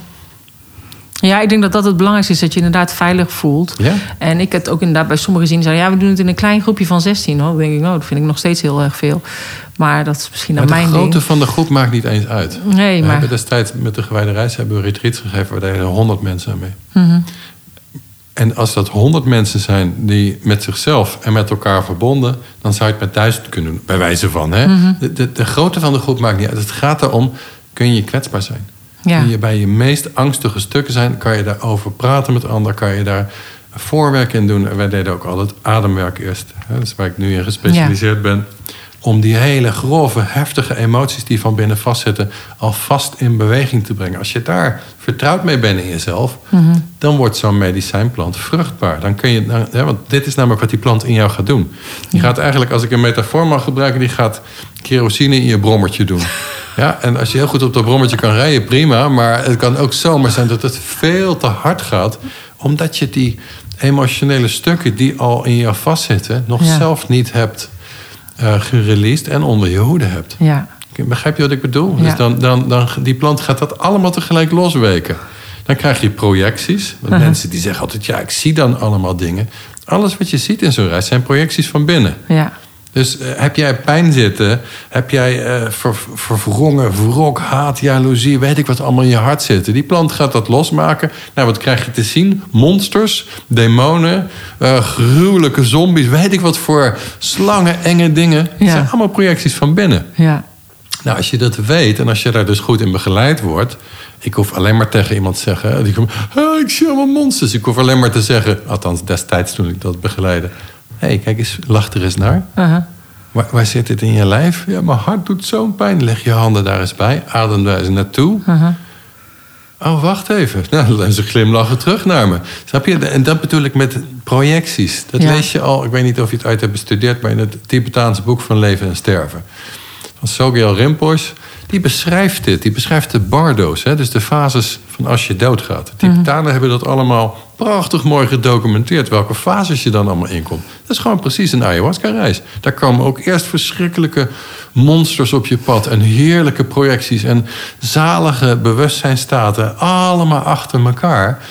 Ja, ik denk dat dat het belangrijkste is, dat je inderdaad veilig voelt. Ja. En ik heb ook inderdaad bij sommigen gezien, ja, we doen het in een klein groepje van 16. Hoor. Dan denk ik, oh, dat vind ik nog steeds heel erg veel. Maar dat is misschien maar mijn ding. de grootte van de groep maakt niet eens uit. Nee, we maar... hebben destijds met de gewijde reis hebben we retreats gegeven... waar deden 100 mensen aan mee. Mhm. En als dat 100 mensen zijn die met zichzelf en met elkaar verbonden... dan zou je het met duizend kunnen doen, bij wijze van. Hè? Mhm. de, de, de grootte van de groep maakt niet uit. Het gaat erom, kun je kwetsbaar zijn? Ja. Kun je bij je meest angstige stukken zijn? Kan je daarover praten met anderen? Kan je daar voorwerk in doen? En wij deden ook altijd ademwerk eerst. Hè? Dus waar ik nu in gespecialiseerd ben. Om die hele grove, heftige emoties die van binnen vastzitten... alvast in beweging te brengen. Als je daar vertrouwd mee bent in jezelf... Mhm. dan wordt zo'n medicijnplant vruchtbaar. Dan kun je, nou, want dit is namelijk wat die plant in jou gaat doen. Die gaat eigenlijk, als ik een metafoor mag gebruiken... die gaat kerosine in je brommertje doen. Ja, en als je heel goed op dat brommertje kan rijden, prima. Maar het kan ook zomaar zijn dat het veel te hard gaat. Omdat je die emotionele stukken die al in jou vastzitten... nog Ja. zelf niet hebt uh, gereleased en onder je hoede hebt. Ja. Begrijp je wat ik bedoel? Ja. Dus dan, dan, dan, die plant gaat dat allemaal tegelijk losweken. Dan krijg je projecties. Want mensen die zeggen altijd, ja, ik zie dan allemaal dingen. Alles wat je ziet in zo'n reis zijn projecties van binnen. Ja. Dus eh, heb jij pijn zitten? Heb jij eh, ver, verwrongen, wrok, haat, jaloezie, weet ik wat allemaal in je hart zitten? Die plant gaat dat losmaken. Nou, wat krijg je te zien? Monsters, demonen, eh, gruwelijke zombies, weet ik wat voor slangen, enge dingen. Ja. zijn allemaal projecties van binnen. Ja. Nou, als je dat weet en als je daar dus goed in begeleid wordt. Ik hoef alleen maar tegen iemand te zeggen. Die komt, "Ah, ik zie allemaal monsters. Ik hoef alleen maar te zeggen, althans destijds toen ik dat begeleidde. Hé, hey, kijk eens, lach er eens naar. Uh-huh. Waar, waar zit dit in je lijf? Ja, mijn hart doet zo'n pijn. Leg je handen daar eens bij. Adem daar eens naartoe. Oh, wacht even. [laughs] Nou, ze glimlachen terug naar me. Snap je? En dat bedoel ik met projecties. Dat Ja. lees je al, ik weet niet of je het uit hebt bestudeerd... maar in het Tibetaanse boek van Leven en Sterven. Van Sogyal Rinpoche. Die beschrijft dit. Die beschrijft de bardo's. Hè? Dus de fases van als je doodgaat. De Tibetanen hebben dat allemaal prachtig mooi gedocumenteerd. Welke fases je dan allemaal inkomt. Dat is gewoon precies een ayahuasca-reis. Daar komen ook eerst verschrikkelijke monsters op je pad. En heerlijke projecties. En zalige bewustzijnstaten. Allemaal achter elkaar.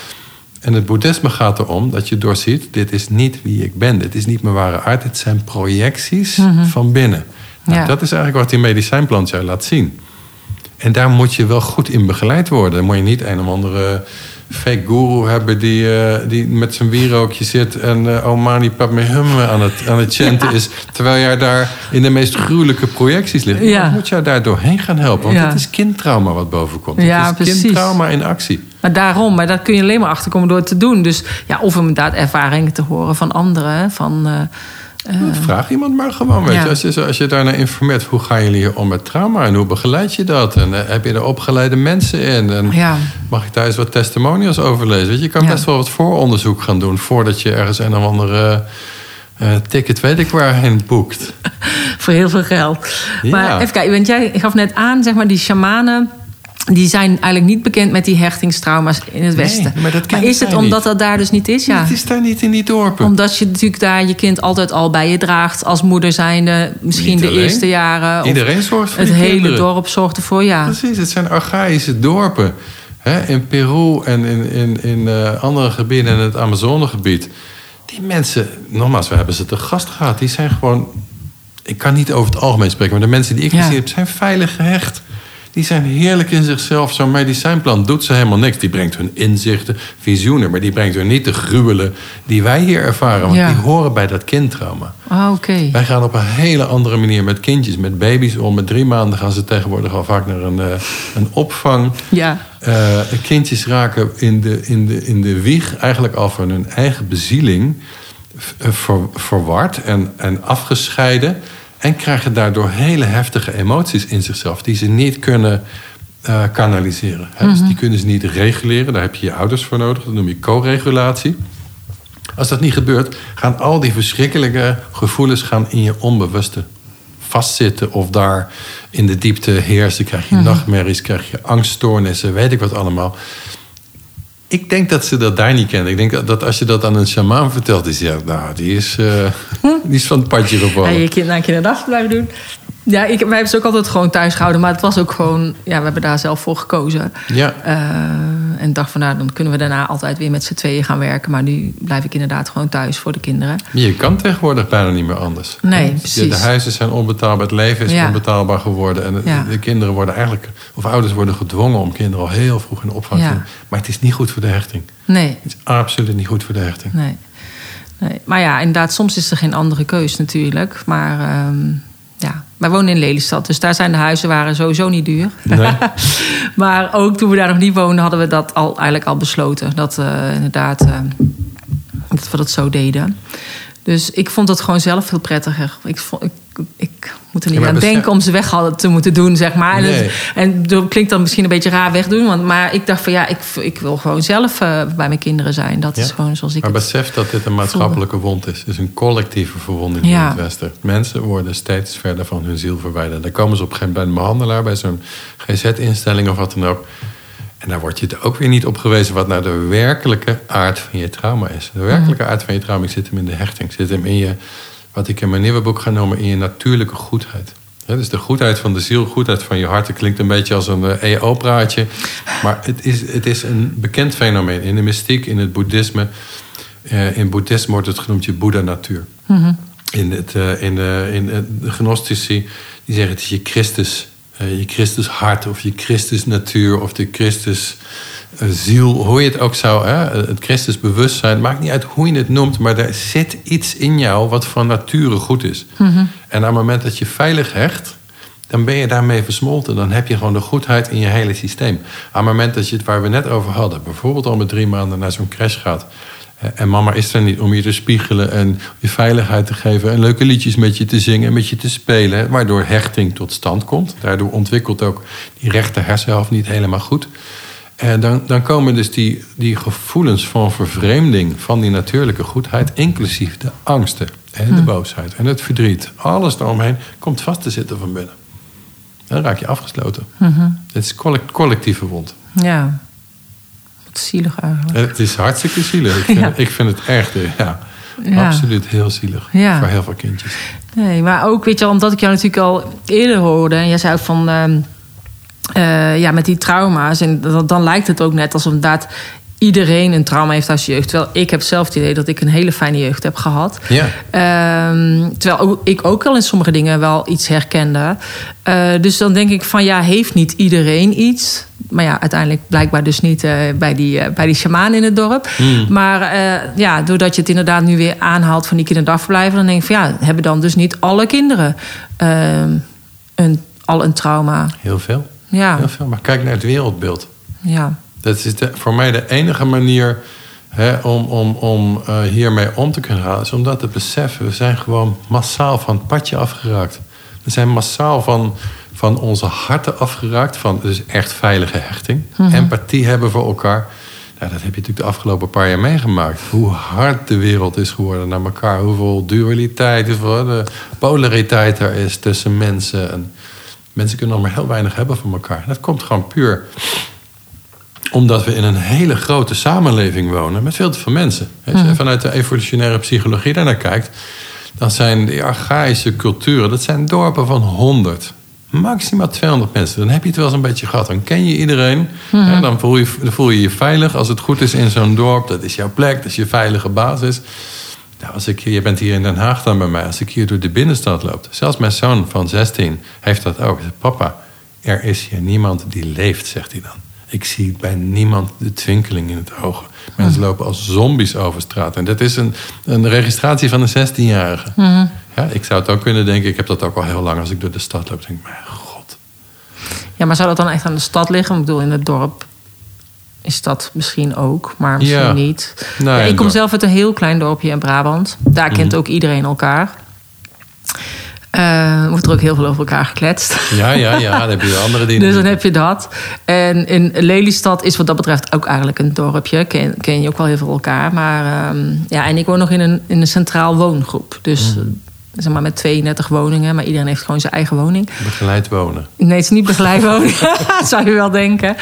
En het boeddhisme gaat erom dat je doorziet... dit is niet wie ik ben. Dit is niet mijn ware aard. Dit zijn projecties van binnen. Nou, Ja. Dat is eigenlijk wat die medicijnplant jou laat zien. En daar moet je wel goed in begeleid worden. Dan moet je niet een of andere fake guru hebben... die, eh, die met zijn wierookje zit en eh Omani Padme Hum aan het, aan het chanten is... terwijl jij daar in de meest gruwelijke projecties ligt. Ja. Dan moet jou daar doorheen gaan helpen. Want Ja. het is kindtrauma wat boven komt. Ja, het is precies. kindtrauma in actie. Maar daarom, maar dat kun je alleen maar achterkomen door het te doen. Dus ja, of inderdaad ervaringen te horen van anderen. Van, eh, eh, Vraag iemand maar gewoon. Weet Ja. je. Als, je, als je daarna informeert, hoe gaan jullie hier om met trauma en hoe begeleid je dat? En eh, heb je er opgeleide mensen in? En ja. mag ik daar eens wat testimonials over lezen? Weet je, je kan Ja. best wel wat vooronderzoek gaan doen voordat je ergens een of andere eh, ticket, weet ik waarheen boekt. [laughs] voor heel veel geld. Maar even kijken, want jij gaf net aan, zeg maar, die shamanen... die zijn eigenlijk niet bekend met die hechtingstrauma's in het Nee, Westen. maar dat is het omdat niet. dat daar dus niet is? Ja. Het is daar niet in die dorpen. Omdat je natuurlijk daar je kind altijd al bij je draagt... als moeder zijnde, misschien Niet de alleen. eerste jaren. of Iedereen zorgt voor het hele kinderen. dorp zorgt ervoor, ja. Precies, het zijn archaïsche dorpen. Hè? In Peru en in, in, in eh, andere gebieden in het Amazonegebied. Die mensen, nogmaals, we hebben ze te gast gehad. Die zijn gewoon, ik kan niet over het algemeen spreken... maar de mensen die ik Ja. gezien heb, zijn veilig gehecht. Die zijn heerlijk in zichzelf. Zo'n medicijnplan doet ze helemaal niks. Die brengt hun inzichten, visioenen... maar die brengt hun niet de gruwelen die wij hier ervaren. Want Ja. die horen bij dat kindtrauma. Ah, Oké. Wij gaan op een hele andere manier met kindjes, met baby's om. Met drie maanden gaan ze tegenwoordig al vaak naar een, eh, een opvang. Ja. Eh, kindjes raken in de, in, de, in de wieg eigenlijk al van hun eigen bezieling eh, ver- verward en, en afgescheiden. En krijgen daardoor hele heftige emoties in zichzelf die ze niet kunnen uh, kanaliseren. Dus die kunnen ze niet reguleren. Daar heb je je ouders voor nodig. Dat noem je co-regulatie. Als dat niet gebeurt, gaan al die verschrikkelijke gevoelens gaan in je onbewuste vastzitten of daar in de diepte heersen. Krijg je mhm. nachtmerries, krijg je angststoornissen, weet ik wat allemaal. Ik denk dat ze dat daar niet kennen. Ik denk dat als je dat aan een shamaan vertelt, die zegt, nou, die is, uh, die is van het padje gevallen. Ja, je kind naar een kinderdag blijven doen. Ja, ik, wij hebben ze ook altijd gewoon thuis gehouden. Maar het was ook gewoon... Ja, we hebben daar zelf voor gekozen. Ja. Uh, en dacht van, nou, dan kunnen we daarna altijd weer met z'n tweeën gaan werken. Maar nu blijf ik inderdaad gewoon thuis voor de kinderen. Je kan tegenwoordig bijna niet meer anders. Nee, precies. De, huizen zijn onbetaalbaar, het leven is onbetaalbaar geworden. En de, de, kinderen worden eigenlijk... Of ouders worden gedwongen om kinderen al heel vroeg in de opvang te doen. Maar het is niet goed voor de hechting. Nee. Het is absoluut niet goed voor de hechting. Nee. nee. Maar ja, inderdaad, soms is er geen andere keus natuurlijk. Maar... Ja, wij wonen in Lelystad, dus daar zijn de huizen waren sowieso niet duur. Nee. [laughs] maar ook toen we daar nog niet woonden, hadden we dat al, eigenlijk al besloten. Dat uh, inderdaad uh, dat we dat zo deden. Dus ik vond dat gewoon zelf veel prettiger. Ik, vond, ik, moet er niet aan denken om ze weg te moeten doen, zeg maar. En, en dat klinkt dan misschien een beetje raar wegdoen. Want, maar ik dacht van ja, ik, ik wil gewoon zelf uh, bij mijn kinderen zijn. Dat is gewoon zoals ik Maar besef dat dit een maatschappelijke wond is. Het is een collectieve verwonding in het Westen. Mensen worden steeds verder van hun ziel verwijderd. Dan komen ze op een gegeven moment bij een behandelaar... bij zo'n GZ-instelling of wat dan ook... En daar word je het ook weer niet op gewezen wat nou de werkelijke aard van je trauma is. De werkelijke aard van je trauma zit hem in de hechting, zit hem in je, wat ik in mijn nieuwe boek ga noemen, in je natuurlijke goedheid. dus de goedheid van de ziel, goedheid van je hart. Het klinkt een beetje als een EO-praatje. Eh, maar het is, het is een bekend fenomeen. In de mystiek, in het boeddhisme. Uh, in boeddhisme wordt het genoemd je Boeddha-natuur. Mhm. In, het, uh, in, de, in de gnostici, die zeggen het is je Christus je Christus hart of je Christus natuur of de Christus ziel, hoe je het ook zou, hè? het Christus bewustzijn, maakt niet uit hoe je het noemt, maar er zit iets in jou wat van nature goed is. Mhm. En op het moment dat je veilig hecht, dan ben je daarmee versmolten. Dan heb je gewoon de goedheid in je hele systeem. Op het moment dat je het waar we net over hadden, bijvoorbeeld al met drie maanden naar zo'n crash gaat, en mama is er niet om je te spiegelen en je veiligheid te geven en leuke liedjes met je te zingen en met je te spelen, waardoor hechting tot stand komt. Daardoor ontwikkelt ook die rechter hersenhelft niet helemaal goed. En dan, dan komen dus die, die gevoelens van vervreemding van die natuurlijke goedheid, inclusief de angsten en de hm. boosheid en het verdriet, alles daaromheen, komt vast te zitten van binnen. Dan raak je afgesloten. Mm Het is collectieve wond. Ja zielig eigenlijk. Het is hartstikke zielig. Ik vind, ik vind het echt, eh, ja, absoluut heel zielig. Voor heel veel kindjes. Nee, maar ook, weet je, omdat ik jou natuurlijk al eerder hoorde. En jij zei van, uh, ja, met die trauma's. En dan, dan lijkt het ook net alsof inderdaad iedereen een trauma heeft als jeugd. Terwijl ik heb zelf het idee dat ik een hele fijne jeugd heb gehad. Ja. Ehm, terwijl ik ook wel in sommige dingen wel iets herkende. Uh, dus dan denk ik van ja, heeft niet iedereen iets? Maar ja, uiteindelijk blijkbaar dus niet uh, bij, die, bij die shamaan in het dorp. Hmm. Maar ja, doordat je het inderdaad nu weer aanhaalt van die kinderdagverblijven... dan denk ik van ja, hebben dan dus niet alle kinderen ehm, een, al een trauma? Heel veel. Ja. Heel veel. Maar kijk naar het wereldbeeld. Ja. Dat is voor mij de enige manier hè, om, om, om uh, hiermee om te kunnen gaan. Is om dat te beseffen. We zijn gewoon massaal van het padje afgeraakt. We zijn massaal van, van onze harten afgeraakt. Van dus echt veilige hechting. Mhm. Empathie hebben voor elkaar. Nou, dat heb je natuurlijk de afgelopen paar jaar meegemaakt. Hoe hard de wereld is geworden naar elkaar. Hoeveel dualiteit, hoeveel de polariteit er is tussen mensen. En mensen kunnen nog maar heel weinig hebben van elkaar. Dat komt gewoon puur omdat we in een hele grote samenleving wonen met veel te veel mensen. Als je mhm. vanuit de evolutionaire psychologie daarnaar kijkt, dan zijn die archaïsche culturen, dat zijn dorpen van 100. Maximaal 200 mensen. Dan heb je het wel eens een beetje gehad. Dan ken je iedereen. Mhm. dan, voel je, dan voel je je veilig. Als het goed is in zo'n dorp, dat is jouw plek, dat is je veilige basis. Nou, als ik, je bent hier in Den Haag dan bij mij. Als ik hier door de binnenstad loop. Zelfs mijn zoon van 16 heeft dat ook. Zegt, papa, er is hier niemand die leeft, zegt hij dan. Ik zie bij niemand de twinkeling in het oog. Mensen lopen als zombies over straat. En dat is een, een registratie van een 16-jarige. Mhm. Ja, ik zou het ook kunnen denken. Ik heb dat ook al heel lang als ik door de stad loop. Denk ik, mijn god. Ja, maar zou dat dan echt aan de stad liggen? Ik bedoel, in het dorp is dat misschien ook, maar misschien niet. ja, ik kom zelf uit een heel klein dorpje in Brabant. Daar kent mhm. ook iedereen elkaar. Uh, wordt er ook heel veel over elkaar gekletst. Ja, ja, ja. Dan heb je andere dingen. [laughs] dus dan heb je dat. En in Lelystad is wat dat betreft ook eigenlijk een dorpje. Ken, ken je ook wel heel veel elkaar. Maar uh, ja, en ik woon nog in een, in een centraal woongroep. Dus mm zeg maar met 32 woningen, maar iedereen heeft gewoon zijn eigen woning. Begeleid wonen? Nee, het is niet begeleid wonen, [laughs] zou je wel denken.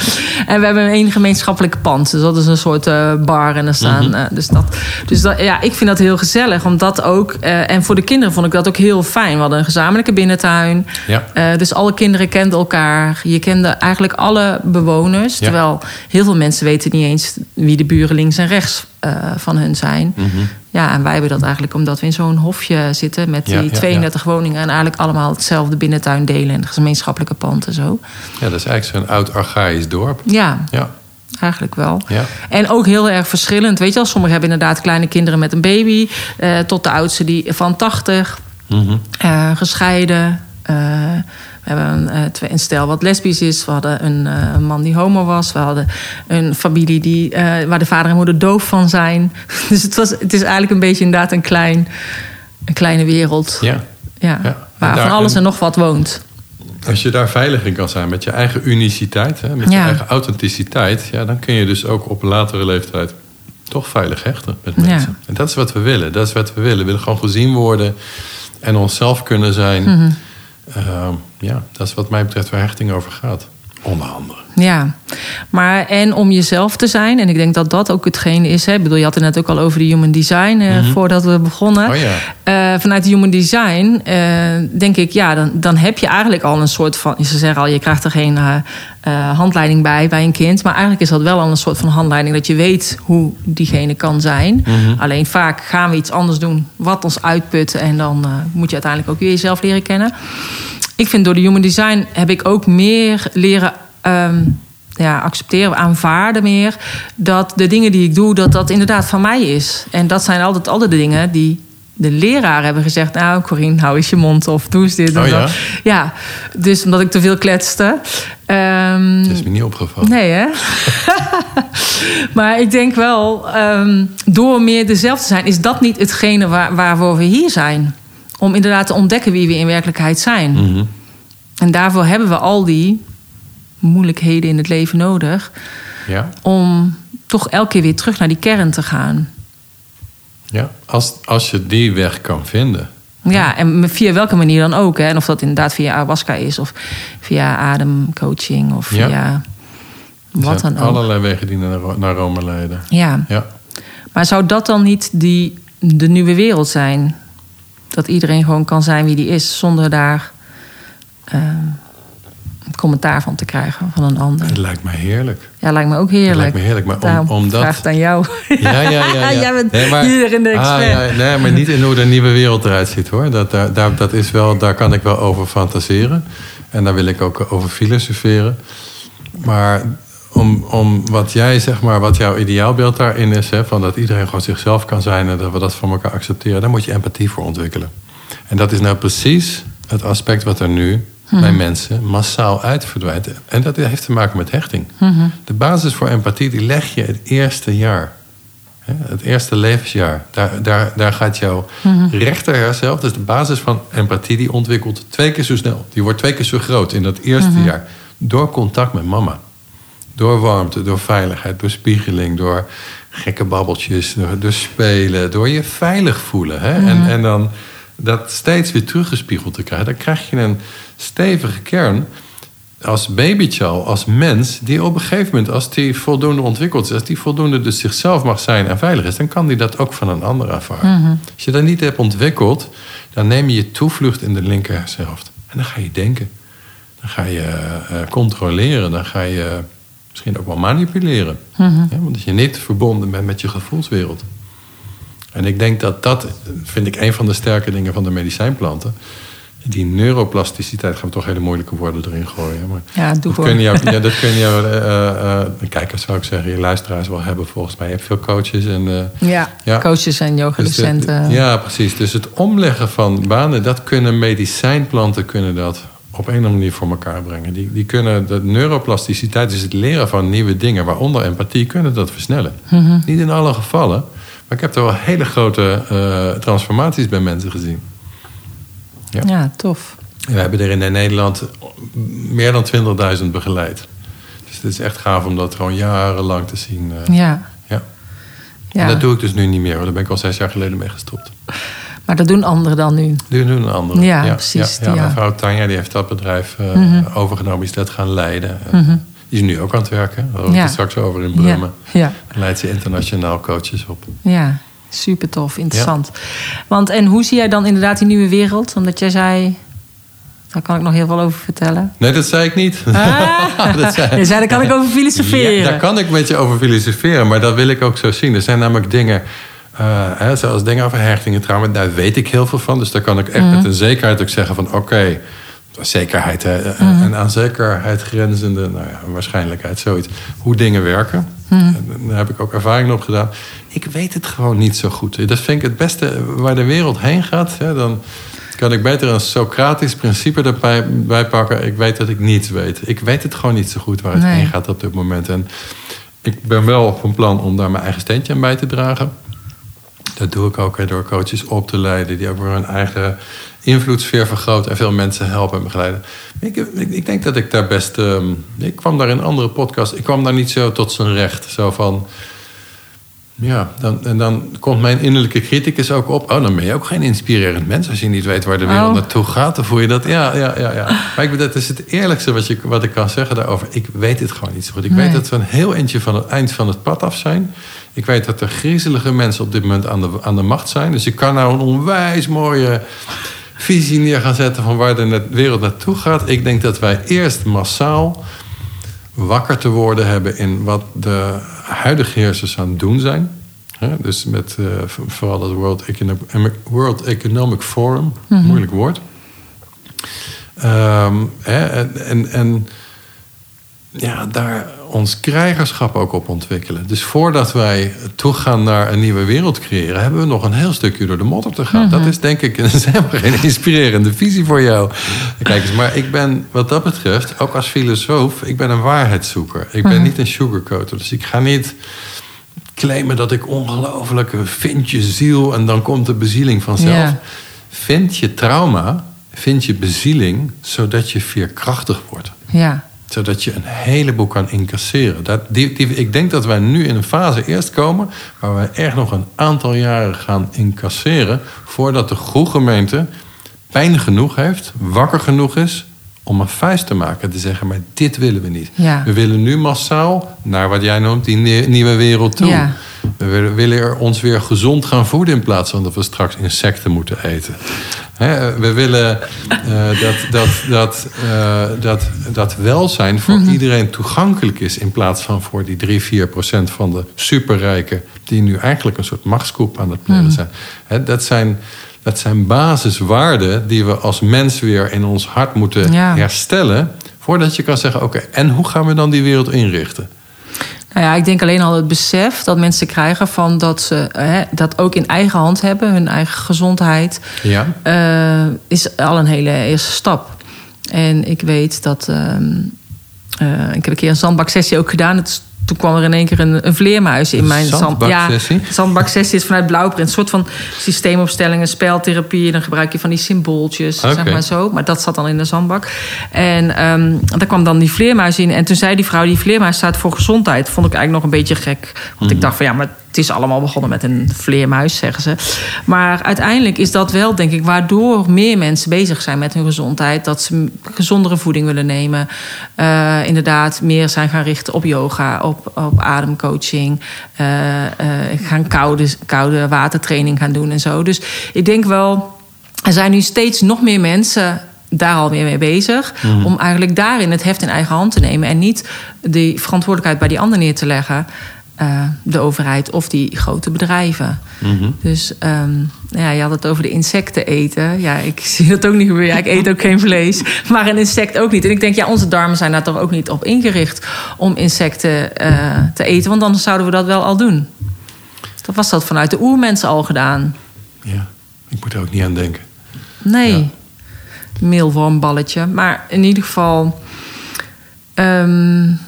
En we hebben een gemeenschappelijke pand, dus dat is een soort uh, bar en er staan. Mm dus dat, dus dat, ja, ik vind dat heel gezellig, omdat ook, uh, en voor de kinderen vond ik dat ook heel fijn. We hadden een gezamenlijke binnentuin, ja. Dus alle kinderen kenden elkaar. Je kende eigenlijk alle bewoners, ja. terwijl heel veel mensen weten niet eens wie de buren links en rechts van hun zijn. Mm -hmm. Ja, en wij hebben dat eigenlijk omdat we in zo'n hofje zitten met die 32 woningen en eigenlijk allemaal hetzelfde binnentuin delen en gemeenschappelijke pand en zo. Ja, dat is eigenlijk zo'n oud archaïs dorp. Ja. ja. Eigenlijk wel. Ja. En ook heel erg verschillend. Weet je wel, sommigen hebben inderdaad kleine kinderen met een baby. Uh, tot de oudste die van 80. Mm -hmm. uh, gescheiden. Uh, we hebben een, uh, een stel wat lesbisch is. We hadden een, uh, een, man die homo was. We hadden een familie die, uh, waar de vader en moeder doof van zijn. [laughs] Dus het, was, het is eigenlijk een beetje inderdaad een, klein, een kleine wereld. Ja. Ja, ja. Waar van alles en nog wat woont. Als je daar veilig in kan zijn met je eigen uniciteit, hè, met je eigen authenticiteit, ja, dan kun je dus ook op een latere leeftijd toch veilig hechten met mensen. En dat is wat we willen. Dat is wat we willen. We willen gewoon gezien worden en onszelf kunnen zijn. Mm -hmm. Uh, ja, dat is wat mij betreft waar hechting over gaat. Onder andere. Ja, maar en om jezelf te zijn. En ik denk dat dat ook hetgene is. Hè. Ik bedoel, je had het net ook al over de human design uh, mm-hmm. voordat we begonnen. Oh, ja. uh, vanuit de human design uh, denk ik, ja, dan, dan heb je eigenlijk al een soort van. Ze zeggen al, je krijgt er geen handleiding bij bij een kind. Maar eigenlijk is dat wel al een soort van handleiding dat je weet hoe diegene kan zijn. Mm-hmm. Alleen vaak gaan we iets anders doen wat ons uitput. En dan moet je uiteindelijk ook weer jezelf leren kennen ik vind door de human design heb ik ook meer leren um, ja, accepteren, aanvaarden meer. Dat de dingen die ik doe, dat dat inderdaad van mij is. En dat zijn altijd alle de dingen die de leraar hebben gezegd... nou, Corine, hou eens je mond of doe eens dit. Oh, ja? ja, dus omdat ik te veel kletste. Um, dat is me niet opgevallen. Nee, hè? [laughs] maar ik denk wel, um, door meer dezelfde te zijn... is dat niet hetgene waar, waarvoor we hier zijn om inderdaad te ontdekken wie we in werkelijkheid zijn. Mm -hmm. En daarvoor hebben we al die moeilijkheden in het leven nodig. Ja. Om toch elke keer weer terug naar die kern te gaan. Ja, als, als je die weg kan vinden. Ja, en via welke manier dan ook. Hè? En of dat inderdaad via ayahuasca is, of via ademcoaching, of via ja. wat dan ook. Allerlei wegen die naar, naar Rome leiden. Ja. ja. Maar zou dat dan niet die, de nieuwe wereld zijn? Dat iedereen gewoon kan zijn wie die is, zonder daar uh, commentaar van te krijgen van een ander. Het lijkt mij heerlijk. Ja, lijkt me ook heerlijk. Het lijkt me heerlijk, maar om, omdat... vraag het aan jou. Ja, ja, ja. ja. [laughs] Jij bent nee, maar, hier in de expert. Ah, ja, nee, maar niet in hoe de nieuwe wereld eruit ziet, hoor. Dat, daar, dat is wel, daar kan ik wel over fantaseren. En daar wil ik ook over filosoferen. Maar om, om wat jij, zeg maar, wat jouw ideaalbeeld daarin is, hè, van dat iedereen gewoon zichzelf kan zijn en dat we dat van elkaar accepteren, daar moet je empathie voor ontwikkelen. En dat is nou precies het aspect wat er nu hmm. bij mensen massaal uit verdwijnt. En dat heeft te maken met hechting. Hmm. De basis voor empathie die leg je het eerste jaar. Het eerste levensjaar. Daar, daar, daar gaat jouw hmm. rechter zelf, dus de basis van empathie, die ontwikkelt twee keer zo snel. Die wordt twee keer zo groot in dat eerste jaar. Door contact met mama. Door warmte, door veiligheid, door spiegeling, door gekke babbeltjes, door, door spelen, door je veilig voelen. Hè? En, en dan dat steeds weer teruggespiegeld te krijgen. Dan krijg je een stevige kern als babytje al, als mens, die op een gegeven moment, als die voldoende ontwikkeld is, als die voldoende dus zichzelf mag zijn en veilig is, dan kan die dat ook van een ander ervaren. Mhm. Als je dat niet hebt ontwikkeld, dan neem je je toevlucht in de linker hersenhelft. En dan ga je denken. Dan ga je uh, controleren. Dan ga je misschien ook wel manipuleren. Mhm. Ja, want als je niet verbonden bent met je gevoelswereld. En ik denk dat dat, vind ik, een van de sterke dingen van de medicijnplanten. Die neuroplasticiteit gaan we toch hele moeilijke woorden erin gooien. Maar ja, doe dat kun je, [laughs] ja, dat kun je uh, uh, kijkers zou ik zeggen, je luisteraars wel hebben volgens mij. Je hebt veel coaches en... Uh, ja, ja, coaches en yogadocenten. Dus ja, precies. Dus het omleggen van banen, dat kunnen medicijnplanten kunnen dat op een of andere manier voor elkaar brengen. Die, die kunnen de neuroplasticiteit, dus het leren van nieuwe dingen, waaronder empathie, kunnen dat versnellen. Mm Niet in alle gevallen, maar ik heb er wel hele grote uh, transformaties bij mensen gezien. Ja, ja tof. We hebben er in Nederland meer dan 20.000 begeleid. Dus het is echt gaaf om dat gewoon jarenlang te zien. Uh, ja. ja. ja. En dat doe ik dus nu niet meer. Daar ben ik al zes jaar geleden mee gestopt. Maar dat doen anderen dan nu? Die doen anderen. Ja, ja precies. Ja, ja, Mevrouw Tanja die heeft dat bedrijf uh, mm overgenomen. is dat gaan leiden. Mm Die is nu ook aan het werken. Daar hoor ik straks over in Brummen. Ja. Leidt ze internationaal coaches op. Ja, super tof. Interessant. Want en hoe zie jij dan inderdaad die nieuwe wereld? Omdat jij zei... Daar kan ik nog heel veel over vertellen. Nee, dat zei ik niet. Ah, [laughs] dat zei... Je zei, daar kan ik [laughs] over filosoferen. daar kan ik met je over filosoferen. Maar dat wil ik ook zo zien. Er zijn namelijk dingen hè, zoals dingen over hechtingen, trauma, daar weet ik heel veel van. Dus daar kan ik echt mhm. met een zekerheid ook zeggen van oké, zekerheid hè, uh, en aan zekerheid grenzende nou ja, waarschijnlijkheid, zoiets. Hoe dingen werken. Mhm. Daar heb ik ook ervaring op gedaan. Ik weet het gewoon niet zo goed. Dat vind ik het beste waar de wereld heen gaat. Hè, dan kan ik beter een Socratisch principe erbij bij pakken. Ik weet dat ik niets weet. Ik weet het gewoon niet zo goed waar het heen gaat op dit moment. En ik ben wel van plan om daar mijn eigen steentje aan bij te dragen. Dat doe ik ook door coaches op te leiden, die ook weer hun eigen invloedssfeer vergroten en veel mensen helpen en begeleiden. Ik, ik, ik denk dat ik daar best. Ehm, ik kwam daar in andere podcasts, ik kwam daar niet zo tot zijn recht. Zo van. Ja, dan, en dan komt mijn innerlijke criticus ook op. Oh, dan ben je ook geen inspirerend mens als je niet weet waar de wereld oh. naartoe gaat. Dan voel je dat. Ja, ja, ja. ja. Maar ik, dat is het eerlijkste wat, je, wat ik kan zeggen daarover. Ik weet het gewoon niet zo goed. Ik weet dat we een heel eentje van het eind van het pad af zijn. Ik weet dat er griezelige mensen op dit moment aan de, aan de macht zijn. Dus ik kan nou een onwijs mooie visie neer gaan zetten van waar de wereld naartoe gaat. Ik denk dat wij eerst massaal wakker te worden hebben in wat de huidige heersers aan het doen zijn. dus met uh, vooral het World Economic, World Economic Forum, mhm. moeilijk woord. Um, en, en, en ja, daar ons krijgerschap ook op ontwikkelen. Dus voordat wij toegaan naar een nieuwe wereld creëren, hebben we nog een heel stukje door de modder te gaan. Dat mhm. is denk ik, dat is helemaal geen inspirerende visie voor jou. Kijk eens, maar ik ben wat dat betreft, ook als filosoof, ik ben een waarheidszoeker. Ik ben mhm. niet een sugarcoater. Dus ik ga niet claimen dat ik ongelooflijk vind je ziel en dan komt de bezieling vanzelf. Vind je trauma, vind je bezieling, zodat je veerkrachtig wordt. Ja zodat je een heleboel kan incasseren. Dat, die, die, ik denk dat wij nu in een fase eerst komen... waar we echt nog een aantal jaren gaan incasseren... voordat de groegemeente pijn genoeg heeft, wakker genoeg is... om een vuist te maken, te zeggen, maar dit willen we niet. We willen nu massaal naar wat jij noemt die nieuwe wereld toe. Ja. We willen er ons weer gezond gaan voeden in plaats van dat we straks insecten moeten eten. We willen uh, dat, dat, dat, uh, dat, dat welzijn voor mhm. iedereen toegankelijk is in plaats van voor die 3, 4 procent van de superrijken die nu eigenlijk een soort machtskoep aan het plegen mhm. zijn. dat zijn. Dat zijn basiswaarden die we als mens weer in ons hart moeten herstellen. Voordat je kan zeggen: oké, en hoe gaan we dan die wereld inrichten? Nou ja, ik denk alleen al het besef dat mensen krijgen van dat ze hè, dat ook in eigen hand hebben, hun eigen gezondheid, ja. Uh, is al een hele eerste stap. En ik weet dat. Uh, uh, ik heb een keer een zandbaksessie ook gedaan. Het toen kwam er in één keer een, een vleermuis in mijn zand. Ja, zandbaksessie is vanuit Blauwprint. Een soort van systeemopstellingen, speltherapie. Dan gebruik je van die symbooltjes, zeg maar zo. Maar dat zat dan in de zandbak. En um, daar kwam dan die vleermuis in. En toen zei die vrouw, die vleermuis staat voor gezondheid. Vond ik eigenlijk nog een beetje gek. Want ik mhm. dacht van ja, maar het is allemaal begonnen met een vleermuis, zeggen ze. Maar uiteindelijk is dat wel, denk ik, waardoor meer mensen bezig zijn met hun gezondheid. Dat ze gezondere voeding willen nemen. Uh, inderdaad, meer zijn gaan richten op yoga, op, op ademcoaching. Uh, uh, gaan koude, koude watertraining gaan doen en zo. Dus ik denk wel, er zijn nu steeds nog meer mensen daar alweer mee bezig. Mhm. Om eigenlijk daarin het heft in eigen hand te nemen. En niet die verantwoordelijkheid bij die ander neer te leggen. Uh, de overheid of die grote bedrijven. Mhm. Dus um, ja, je had het over de insecten eten. Ja, ik [laughs] zie dat ook niet gebeuren. Ja, ik eet ook geen vlees, maar een insect ook niet. En ik denk, ja, onze darmen zijn daar toch ook niet op ingericht om insecten uh, te eten, want dan zouden we dat wel al doen. Dat was dat vanuit de oermensen al gedaan. Ja, ik moet er ook niet aan denken. Nee, ja. meelwormballetje. Maar in ieder geval. Um,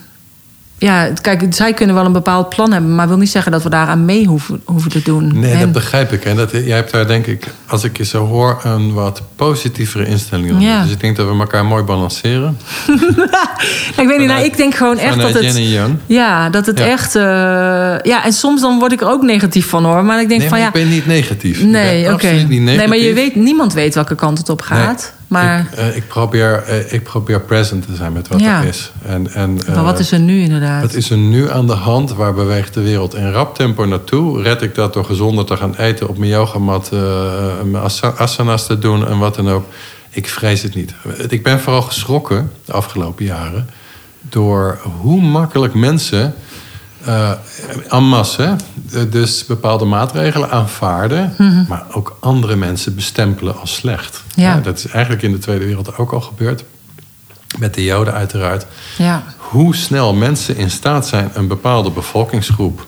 ja, kijk, zij kunnen wel een bepaald plan hebben, maar wil niet zeggen dat we daaraan mee hoeven, hoeven te doen. Nee, En- dat begrijp ik. En dat, jij hebt daar denk ik, als ik je zo hoor, een wat positievere instelling op. Ja. Dus ik denk dat we elkaar mooi balanceren. [laughs] ik weet niet, nou, ik denk gewoon echt dat het. Ja, dat het Ja. echt. eh, ja, en soms dan word ik er ook negatief van hoor. Maar ik denk Nee, van maar ja. ik ben niet negatief. Nee, oké. Nee, maar je weet, niemand weet welke kant het op gaat. Nee, maar, Ik, eh, ik, probeer, eh, ik probeer present te zijn met wat Ja. er is. En, en, maar wat eh, is er nu inderdaad? Wat is er nu aan de hand? Waar beweegt de wereld in rap tempo naartoe? Red ik dat door gezonder te gaan eten op mijn yogamat, mijn asa- asana's te doen en wat dan ook? Ik vrees het niet. Ik ben vooral geschrokken de afgelopen jaren door hoe makkelijk mensen eh en masse dus bepaalde maatregelen aanvaarden, maar ook andere mensen bestempelen als slecht. Ja. Ja, dat is eigenlijk in de Tweede Wereld ook al gebeurd. Met de Joden uiteraard ja. hoe snel mensen in staat zijn een bepaalde bevolkingsgroep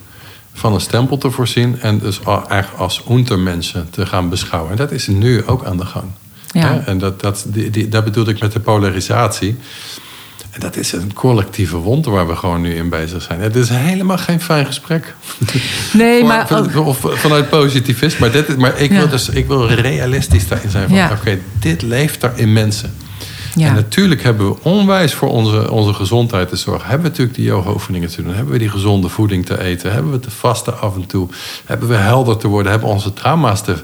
van een stempel te voorzien en dus eigenlijk als untermensen te gaan beschouwen. En dat is nu ook aan de gang. Ja. En dat, dat, die, die, dat bedoelde ik met de polarisatie. En dat is een collectieve wond waar we gewoon nu in bezig zijn. Het is helemaal geen fijn gesprek. Nee, maar. van- of vanuit positivisme. Maar, dit, is- maar ik, Ja. wil dus, ik wil realistisch daarin zijn. Van, Ja. Oké, dit leeft daar in mensen. ja. En natuurlijk hebben we onwijs voor onze, onze gezondheid te zorgen. Hebben we natuurlijk die yoga-oefeningen te doen. Hebben we die gezonde voeding te eten. Hebben we te vasten af en toe. Hebben we helder te worden. Hebben we onze trauma's te,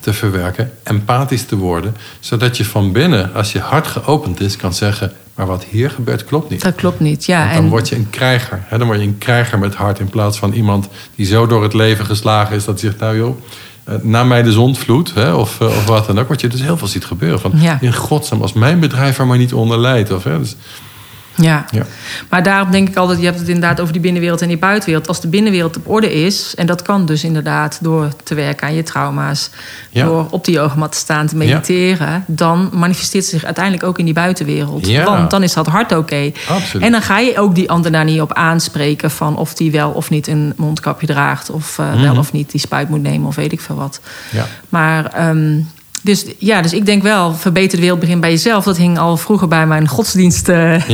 te verwerken. Empathisch te worden. Zodat je van binnen, als je hart geopend is, kan zeggen... maar wat hier gebeurt klopt niet. dat klopt niet. Ja, Want dan en, word je een krijger. Hè? Dan word je een krijger met hart. In plaats van iemand die zo door het leven geslagen is... dat hij zegt, nou joh, eh, na mij de zondvloed. Hè? Of, eh, of wat dan ook. Wat je dus heel veel ziet gebeuren. Van, Ja. In godsnaam, als mijn bedrijf er maar niet onder leidt. Of, hè? Dus, ja. ja. Maar daarom denk ik altijd, je hebt het inderdaad over die binnenwereld en die buitenwereld. Als de binnenwereld op orde is, en dat kan dus inderdaad door te werken aan je trauma's, Ja. door op de yogamat te staan, te mediteren, dan manifesteert het zich uiteindelijk ook in die buitenwereld. Want dan is dat hart oké. Absoluut. En dan ga je ook die ander daar niet op aanspreken van of die wel of niet een mondkapje draagt, of eh, Mhm. wel of niet die spuit moet nemen, of weet ik veel wat. Ja. Maar ehm, dus, ja, dus ik denk wel, verbeter de wereld begint bij jezelf. Dat hing al vroeger bij mijn godsdienstlessen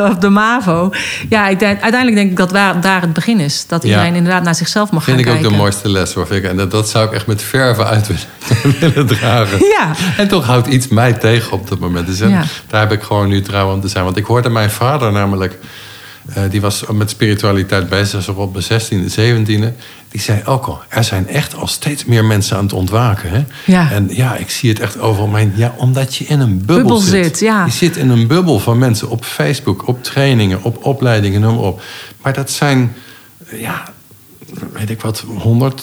Ja. [laughs] op de MAVO. Ja, ik denk, uiteindelijk denk ik dat waar, daar het begin is. Dat Ja. iedereen inderdaad naar zichzelf mag Vind ik gaan ook de kijken. mooiste les hoor. Vind ik. En dat, dat zou ik echt met verven uit willen, [laughs] willen dragen. Ja. En toch houdt iets mij tegen op dat moment. Dus en Ja. daar heb ik gewoon nu trouw om te zijn. Want ik hoorde mijn vader namelijk... eh, die was met spiritualiteit bezig, zo op mijn 16e, 17e. Die zei ook al, er zijn echt al steeds meer mensen aan het ontwaken. Hè? Ja. En ja, ik zie het echt overal. Maar ja, omdat je in een bubbel, Bubbel zit, ja. Je zit in een bubbel van mensen op Facebook, op trainingen, op opleidingen, noem maar op. Maar dat zijn, ja, weet ik wat, 100,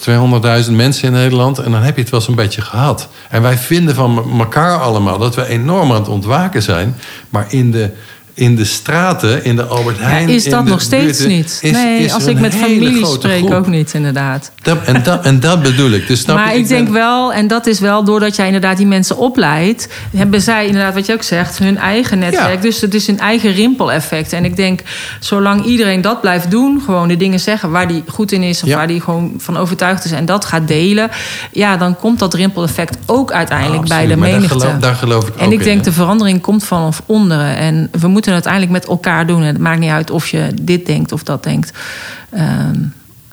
200.000 mensen in Nederland. En dan heb je het wel zo'n beetje gehad. En wij vinden van elkaar allemaal dat we enorm aan het ontwaken zijn. Maar in de, in de straten, in de Albert Ja, Heijn... is dat nog steeds buurten, niet? is- nee, is als ik met familie spreek groep. ook niet, inderdaad. Dat, en, dat, en dat bedoel ik. Dus snap maar je, ik, denk ben- wel, en dat is wel doordat jij inderdaad die mensen opleidt, hebben zij inderdaad, wat je ook zegt, hun eigen netwerk. Ja. Dus het is een eigen rimpeleffect. En ik denk, zolang iedereen dat blijft doen, gewoon de dingen zeggen waar die goed in is, of Ja. waar die gewoon van overtuigd is, en dat gaat delen, ja, dan komt dat rimpeleffect ook uiteindelijk bij de maar daar menigte. geloof- daar geloof ik en ook ik denk de verandering komt vanaf onderen. En we moeten het uiteindelijk met elkaar doen. En het maakt niet uit of je dit denkt of dat denkt. Ehm,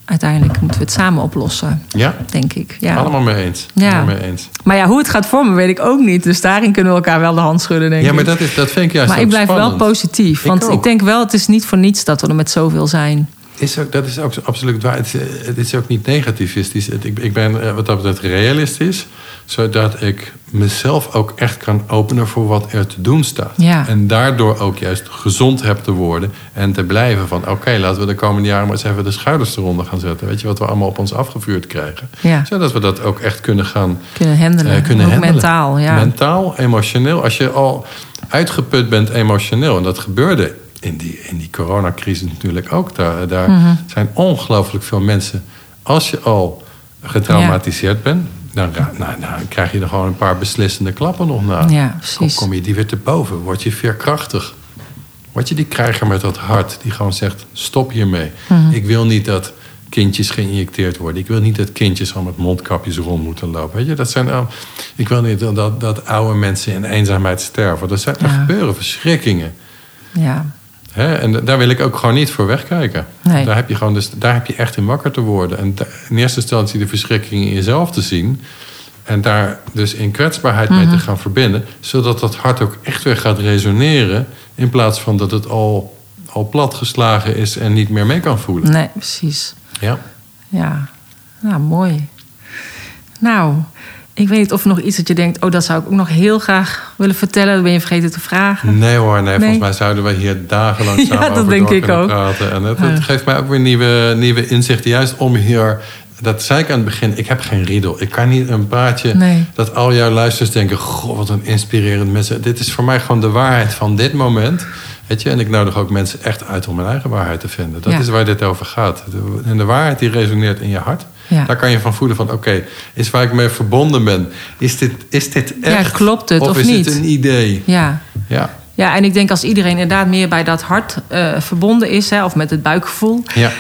uiteindelijk moeten we het samen oplossen, Ja, denk ik. Ja. allemaal mee eens. Ja. Allemaal mee eens. Maar ja, hoe het gaat vormen, weet ik ook niet. Dus daarin kunnen we elkaar wel de hand schudden, denk Ja, maar ik. dat, is, dat vind ik juist maar ik blijf spannend. wel positief. Ik Want ik, denk wel, het is niet voor niets dat we er met zoveel zijn. Is ook, dat is ook absoluut waar. Het, is- het is ook niet negativistisch. Ik, ik ben eh, wat dat betreft realistisch. Zodat ik mezelf ook echt kan openen voor wat er te doen staat. Ja. En daardoor ook juist gezond heb te worden. En te blijven van oké, laten we de komende jaren maar eens even de schouders eronder gaan zetten. Weet je wat we allemaal op ons afgevuurd krijgen. Ja. Zodat we dat ook echt kunnen gaan Kunnen handelen. eh, kunnen ook handelen. mentaal, ja. Mentaal, emotioneel. Als je al uitgeput bent emotioneel, en dat gebeurde in die, in die coronacrisis natuurlijk ook. Daar, daar Mhm. zijn ongelooflijk veel mensen. Als je al getraumatiseerd bent, dan, ra- nou, nou, krijg je er gewoon een paar beslissende klappen nog na. Ja, Kom, precies. kom je die weer te boven, word je veerkrachtig. Word je die krijger met dat hart die gewoon zegt: stop hiermee. Mhm. Ik wil niet dat kindjes geïnjecteerd worden. Ik wil niet dat kindjes al met mondkapjes rond moeten lopen. Weet je, dat zijn, al- ik wil niet dat, dat, dat oude mensen in eenzaamheid sterven. Dat, zijn, er gebeuren verschrikkingen. Ja. En daar wil ik ook gewoon niet voor wegkijken. Nee. Daar, heb je gewoon dus, daar heb je echt in wakker te worden. En in eerste instantie de verschrikking in jezelf te zien. En daar dus in kwetsbaarheid mee te mhm. gaan verbinden. Zodat dat hart ook echt weer gaat resoneren. In plaats van dat het al, al platgeslagen is en niet meer mee kan voelen. Nee, precies. Ja. Ja, nou mooi. Nou, ik weet niet of er nog iets dat je denkt... oh, dat zou ik ook nog heel graag willen vertellen. Dan ben je vergeten te vragen. Nee hoor, nee. Volgens mij zouden wij hier dagenlang [laughs] samen ja, dat over denk ik ook. praten. En dat, geeft mij ook weer nieuwe, nieuwe inzichten. Juist om hier... Dat zei ik aan het begin, ik heb geen riedel. Ik kan niet een praatje dat al jouw luisters denken... goh, wat een inspirerend mensen. Dit is voor mij gewoon de waarheid van dit moment... Weet je, en ik nodig ook mensen echt uit om hun eigen waarheid te vinden. Dat is waar dit over gaat. En de waarheid die resoneert in je hart. Daar kan je van voelen van oké, is waar ik mee verbonden ben. Is dit, is dit echt? Ja, klopt het of, of is niet? het een idee? Ja. ja. Ja, en ik denk als iedereen inderdaad meer bij dat hart uh, verbonden is, hè, of met het buikgevoel, ja.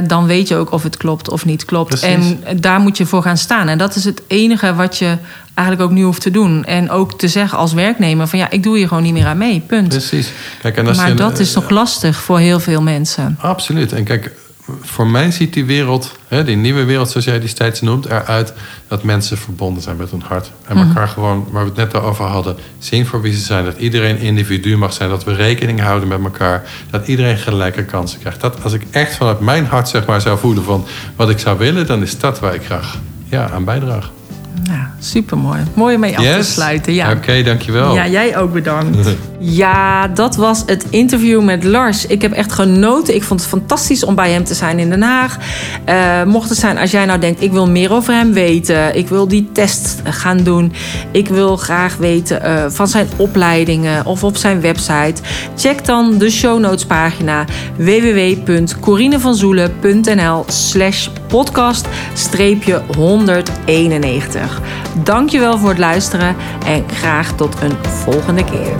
uh, dan weet je ook of het klopt of niet klopt. Precies. En daar moet je voor gaan staan. En dat is het enige wat je eigenlijk ook nu hoeft te doen. En ook te zeggen als werknemer van ja, ik doe hier gewoon niet meer aan mee. Punt. Precies. Kijk, en maar dat is toch lastig voor heel veel mensen. Absoluut. En kijk, voor mij ziet die wereld, die nieuwe wereld zoals jij die steeds noemt, eruit dat mensen verbonden zijn met hun hart. En mhm. elkaar gewoon, waar we het net over hadden, zien voor wie ze zijn. Dat iedereen individu mag zijn. Dat we rekening houden met elkaar. Dat iedereen gelijke kansen krijgt. Dat als ik echt vanuit mijn hart zeg maar, zou voelen van wat ik zou willen, dan is dat waar ik graag ja, aan bijdraag. Ja, supermooi. Mooi om mee af te sluiten. Ja. Oké, dankjewel. Ja, jij ook bedankt. [laughs] ja, dat was het interview met Lars. Ik heb echt genoten. Ik vond het fantastisch om bij hem te zijn in Den Haag. Uh, mocht het zijn als jij nou denkt, ik wil meer over hem weten. Ik wil die test gaan doen. Ik wil graag weten uh, van zijn opleidingen of op zijn website. Check dan de show notes pagina www.corinevanzoelen.nl slash podcast 191. Dankjewel voor het luisteren en graag tot een volgende keer.